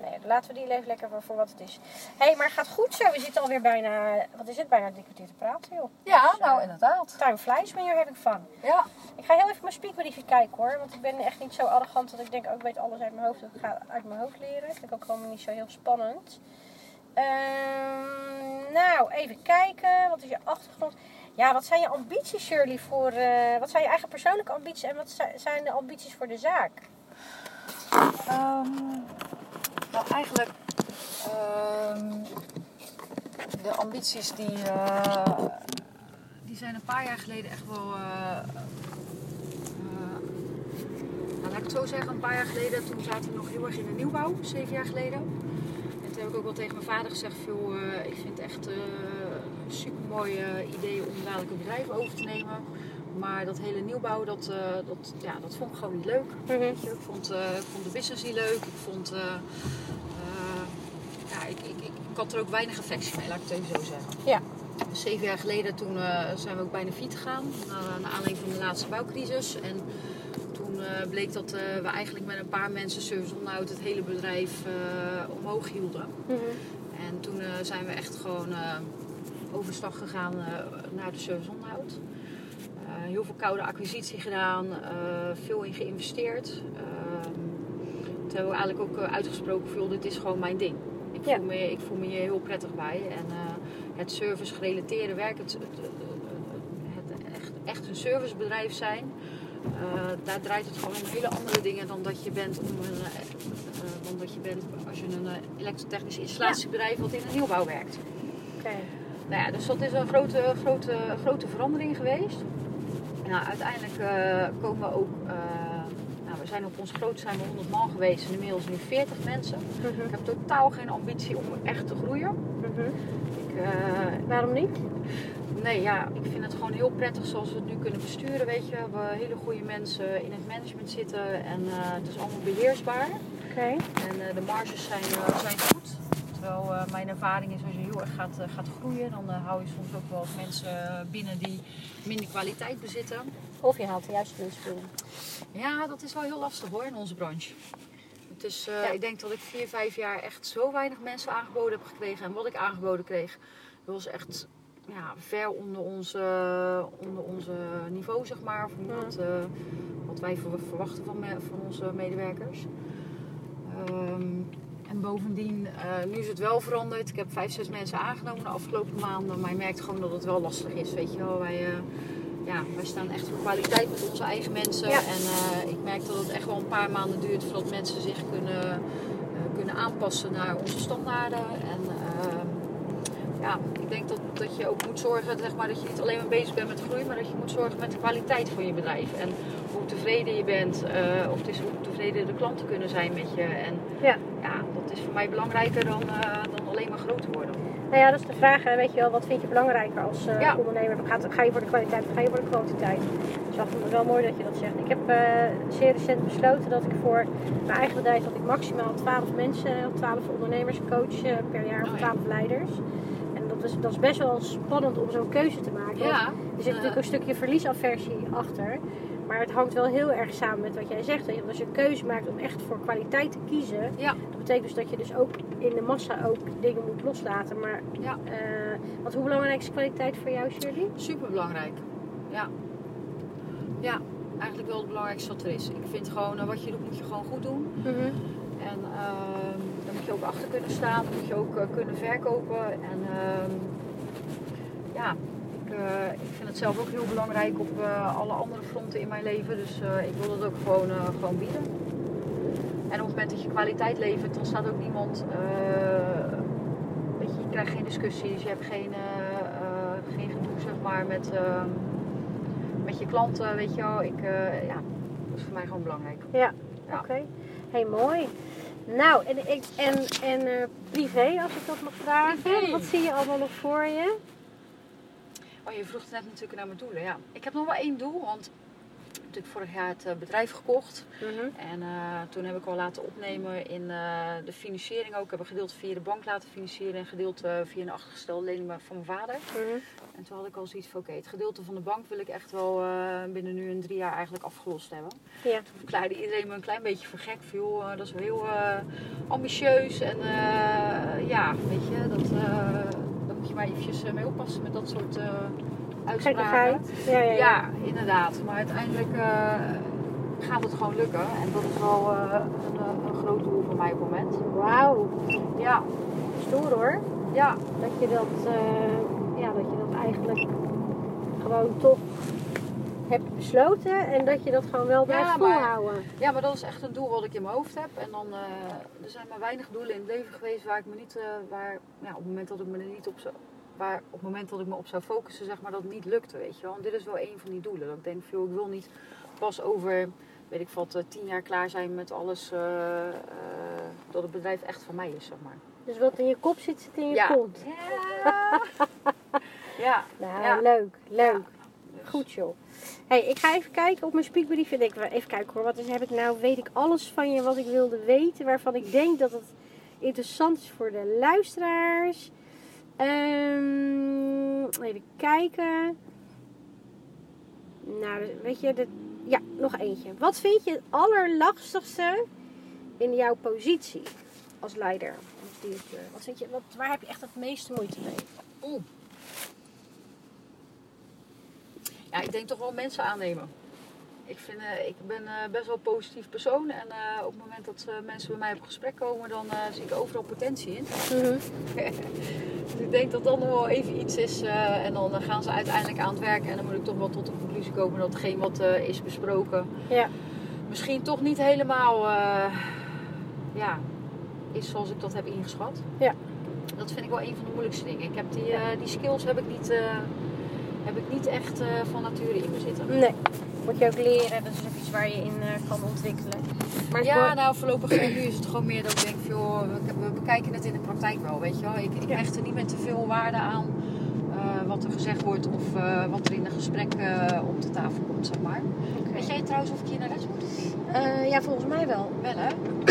Nee, dan laten we die even lekker voor, voor wat het is. Hé, hey, maar het gaat goed zo. We zitten alweer bijna, wat is het, bijna drie kwartier te praten, joh. Ja, Dus, eh, nou inderdaad. Time flies when you're having fun. Ja, Ik ga heel even mijn speakbriefje kijken hoor. Want ik ben echt niet zo arrogant dat ik denk, ook ik weet alles uit mijn hoofd. Ik ga uit mijn hoofd leren. Dat vind ik ook gewoon niet zo heel spannend. Ehm, nou, even kijken. Wat is je achtergrond? Ja, wat zijn je ambities Shirley voor... eh, wat zijn je eigen persoonlijke ambities en wat zi- zijn de ambities voor de zaak? Ehm, nou, eigenlijk ehm, de ambities die, eh, die zijn een paar jaar geleden echt wel. nou, laat ik het zo zeggen, een paar jaar geleden, toen zaten we nog heel erg in de nieuwbouw, zeven jaar geleden. En toen heb ik ook wel tegen mijn vader gezegd: veel, ik vind het echt een super mooi idee om dadelijk een bedrijf over te nemen. Maar dat hele nieuwbouw, dat, eh, dat, ja, dat vond ik gewoon niet leuk. Je, Ik, vond, eh, vond de business niet leuk. Ik vond. eh, ja, ik, ik, ik, ik had er ook weinig affectie mee, laat ik het even zo zeggen. Ja. Dus zeven jaar geleden toen zijn we ook bijna failliet gegaan. Naar, aanleiding van de laatste bouwcrisis. En toen bleek dat we eigenlijk met een paar mensen service onderhoud het hele bedrijf omhoog hielden. En toen zijn we echt gewoon overstag gegaan naar de service onderhoud. Eh, heel veel koude acquisitie gedaan, eh, veel in geïnvesteerd. Ehm, toen hebben we eigenlijk ook eh, uitgesproken van, dit is gewoon mijn ding. Ik, Ja. voel me, ik voel me hier heel prettig bij. En het service gerelateerde werk, het, het, het, het echt, echt een servicebedrijf zijn, daar draait het gewoon om hele andere dingen dan dat je bent, om een, dan dat je bent als je een elektrotechnisch installatiebedrijf wat in een nieuwbouw werkt. Oké. Nou ja, dus dat is een grote, grote, grote verandering geweest. Nou, uiteindelijk eh, komen we ook. eh, nou, we zijn op ons groot zijn we 100 man geweest en inmiddels nu 40 mensen. Mhm, Ik heb totaal geen ambitie om echt te groeien. mhm. Ik, eh, Waarom niet? nee, ja, ik vind het gewoon heel prettig zoals we het nu kunnen besturen. Weet je, we hebben hele goede mensen in het management zitten en het is allemaal beheersbaar. Oké. En de marges zijn, zijn goed. Terwijl eh, mijn ervaring is als je heel erg gaat, eh, gaat groeien, dan eh, hou je soms ook wel mensen binnen die minder kwaliteit bezitten. Of je haalt de juiste mensen binnen. Ja, dat is wel heel lastig hoor in onze branche. Ja. Ik denk dat ik vier, vijf jaar echt zo weinig mensen aangeboden heb gekregen. En wat ik aangeboden kreeg, dat was echt ja, ver onder onze, onder onze niveau, zeg maar. Of Ja. wat, wat wij ver- verwachten van, me- van onze medewerkers. Ehm, en bovendien, eh, nu is het wel veranderd. Ik heb vijf, zes mensen aangenomen de afgelopen maanden. Maar je merkt gewoon dat het wel lastig is. Weet je wel, wij, eh, ja, wij staan echt voor kwaliteit met onze eigen mensen. Ja. En eh, ik merk dat het echt wel een paar maanden duurt voordat mensen zich kunnen, kunnen aanpassen naar onze standaarden. En ehm, ja, ik denk dat, dat je ook moet zorgen zeg maar, dat je niet alleen maar bezig bent met groei, maar dat je moet zorgen met de kwaliteit van je bedrijf. En hoe tevreden je bent, eh, of het is hoe tevreden de klanten kunnen zijn met je. En Ja. ja, dat is voor mij belangrijker dan, eh, dan alleen maar groot worden. Nou ja, dat is de vraag. hè. Weet je wel, wat vind je belangrijker als eh, Ja. ondernemer? Gaat, ga je voor de kwaliteit of ga je voor de kwantiteit? Dus dat is wel mooi dat je dat zegt. Ik heb zeer recent besloten dat ik voor mijn eigen bedrijf dat ik maximaal 12 mensen, of 12 ondernemers coach per jaar, of Oh ja. 12 leiders. Is, dat is best wel spannend om zo'n keuze te maken. Ja, Er zit natuurlijk een stukje verliesaversie achter. Maar het hangt wel heel erg samen met wat jij zegt. Want als je een keuze maakt om echt voor kwaliteit te kiezen, ja, dat betekent dus dat je dus ook in de massa ook dingen moet loslaten. Maar ja. eh, want hoe belangrijk is kwaliteit voor jou, Shirley? Super belangrijk. Ja. Ja, eigenlijk wel het belangrijkste wat er is. Ik vind gewoon, eh, wat je doet, moet je gewoon goed doen. En ehm moet je ook achter kunnen staan. Moet je ook eh, kunnen verkopen. En ehm, ja, ik, eh, ik vind het zelf ook heel belangrijk op eh, alle andere fronten in mijn leven. Dus ik wil dat ook gewoon, gewoon bieden. En op het moment dat je kwaliteit levert, dan staat ook niemand. weet je, je krijgt geen discussies, je hebt geen, geen gedoe zeg maar met, ehm, met je klanten. Weet je wel, ik, ja, dat is voor mij gewoon belangrijk. Ja, Ja. oké. Hey, mooi. Nou, en, ik, en, en eh, privé, als ik dat mag vragen. Privé. Wat zie je allemaal nog voor je? Oh, je vroeg net natuurlijk naar mijn doelen. Ja. Ik heb nog wel één doel, want natuurlijk vorig jaar het eh, bedrijf gekocht. En eh, toen heb ik al laten opnemen in eh, de financiering ook. Ik heb een gedeelte via de bank laten financieren en gedeelte via een achtergestelde lening van mijn vader. En toen had ik al zoiets van, oké, het gedeelte van de bank wil ik echt wel binnen nu een drie jaar eigenlijk afgelost hebben. Ja. Toen verklaarde iedereen me een klein beetje voor gek. Van, joh, dat is wel heel ambitieus. En ja, weet je, dat, daar moet je maar eventjes mee oppassen met dat soort uitspraken. Ja, ja, ja. Ja, inderdaad. Maar uiteindelijk eh, gaat het gewoon lukken. En dat is wel eh, een, eh, een groot doel voor mij op het moment. Wauw, Ja, stoer hoor. ja, Dat je dat, ja, dat je dat eigenlijk gewoon toch hebt besloten. En dat je dat gewoon wel blijft Ja, maar- volhouden. ja, maar dat is echt een doel wat ik in mijn hoofd heb. En dan, eh, er zijn maar weinig doelen in het leven geweest waar ik me niet, waar, ja, op het moment dat ik me er niet op zou, waar op het moment dat ik me op zou focussen, zeg maar, dat niet lukte, weet je wel. En dit is wel een van die doelen. Dat ik denk, joh, ik wil niet pas over, weet ik wat, eh, tien jaar klaar zijn met alles, eh, eh, dat het bedrijf echt van mij is, zeg maar. Dus wat in je kop zit, zit in je Ja. kont. Ja. ja. Nou, Ja. leuk, leuk. Dus- Goed joh. Hey, ik ga even kijken op mijn speakbrief. En denk, even kijken hoor, wat is, heb ik nou, weet ik alles van je wat ik wilde weten. Waarvan ik denk dat het interessant is voor de luisteraars. Ehm, even kijken. Nou, weet je, ja, nog eentje. Wat vind je het allerlastigste in jouw positie? als leider? Wat vind je, wat, waar heb je echt het meeste moeite mee? Ja, ik denk toch wel mensen aannemen. Ik, vind, eh, ik ben eh, best wel een positief persoon. En eh, op het moment dat mensen bij mij op gesprek komen, dan zie ik overal potentie in. [laughs] Dus ik denk dat dat nog wel even iets is. en dan gaan ze uiteindelijk aan het werk. En dan moet ik toch wel tot de conclusie komen dat hetgeen wat is besproken... Ja. misschien toch niet helemaal ja, is zoals ik dat heb ingeschat. Ja. Dat vind ik wel een van de moeilijkste dingen. Ik heb die, die skills heb ik niet, heb ik niet echt van nature in me zitten. Nee. Moet je ook leren, dat is ook iets waar je in eh, kan ontwikkelen. Maar Ja, nou voorlopig nu is het gewoon meer dat ik denk, van, joh, we, we bekijken het in de praktijk wel, weet je wel. Ik, ik Ja. hecht er niet met te veel waarde aan eh, wat er gezegd wordt of eh, wat er in een gesprek eh, op de tafel komt, zeg maar. Weet jij trouwens of ik hier naar les moet? Eh, ja, volgens mij wel. Wel hè?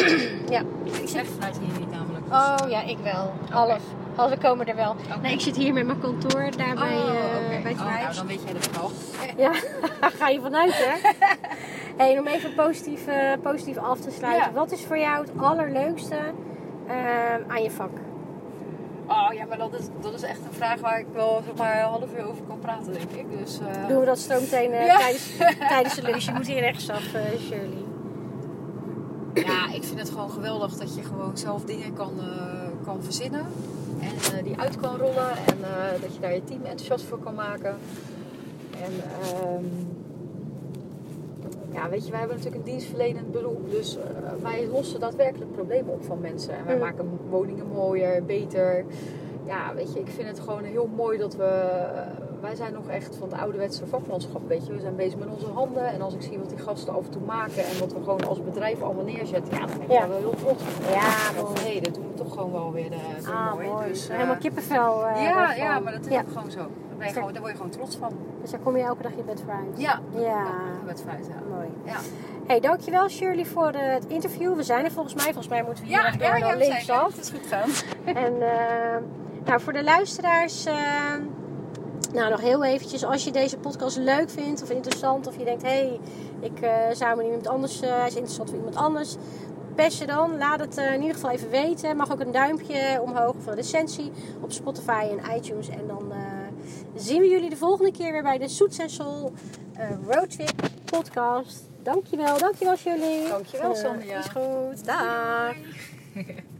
[clears throat] Ja. Ik zeg vanuit hier niet namelijk. dus, Oh eh, ja, ik wel. Half. We komen er wel. Nee, ik zit hier met mijn kantoor daar bij, oh, eh, bij het Oh, nou, dan weet jij dat wel. Ja, [laughs] ga je vanuit hè. [laughs] hey, om even positief, eh, positief af te sluiten. Ja. Wat is voor jou het allerleukste eh, aan je vak? Oh ja, maar dat is, dat is echt een vraag waar ik wel zeg maar een half uur over kan praten, denk ik. Dus, Doen we dat zo meteen Ja. tijdens, [laughs] tijdens de lunch. Je moet hier rechtsaf, Shirley. Ja, ik vind het gewoon geweldig dat je gewoon zelf dingen kan, kan verzinnen. En eh, die uit kan rollen. En eh, dat je daar je team enthousiast voor kan maken. En ehm, ja, weet je, wij hebben natuurlijk een dienstverlenend beroep. Dus eh, wij lossen daadwerkelijk problemen op van mensen. En wij Mhm. maken woningen mooier, beter. Ja, weet je, ik vind het gewoon heel mooi dat we... wij zijn nog echt van het ouderwetse vakmanschap, weet je. We zijn bezig met onze handen. En als ik zie wat die gasten af en toe maken... en wat we gewoon als bedrijf allemaal neerzetten... ja, dan ben ik Ja. wel heel trots. Ja, Van, dat doen gewoon wel weer, eh, Ah, mooi. mooi. Dus, eh, Helemaal kippenvel. eh, ja, daarvan. ja, maar dat is Ja. ook gewoon zo. Daar, je gewoon, daar word je gewoon trots van. Dus daar kom je elke dag je bed voor uit. Ja. Ja. Met fruit, ja. Mooi. Ja. Hey, dankjewel Shirley voor eh, het interview. We zijn er volgens mij. Volgens mij moeten we hier Ja, door ja, naar linksaf. Het is goed gaan. [laughs] En eh, nou, voor de luisteraars, eh, nou nog heel eventjes, als je deze podcast leuk vindt of interessant, of je denkt, hé, hey, ik eh, zou met iemand anders, eh, hij is interessant voor iemand anders, je dan, laat het eh, in ieder geval even weten. Mag ook een duimpje omhoog of een recensie op Spotify en iTunes. En dan eh, zien we jullie de volgende keer weer bij de Soets en Sol eh, Roadtrip podcast. Dankjewel, dankjewel Shirley. Dankjewel, Sonja. is goed, dag. [laughs]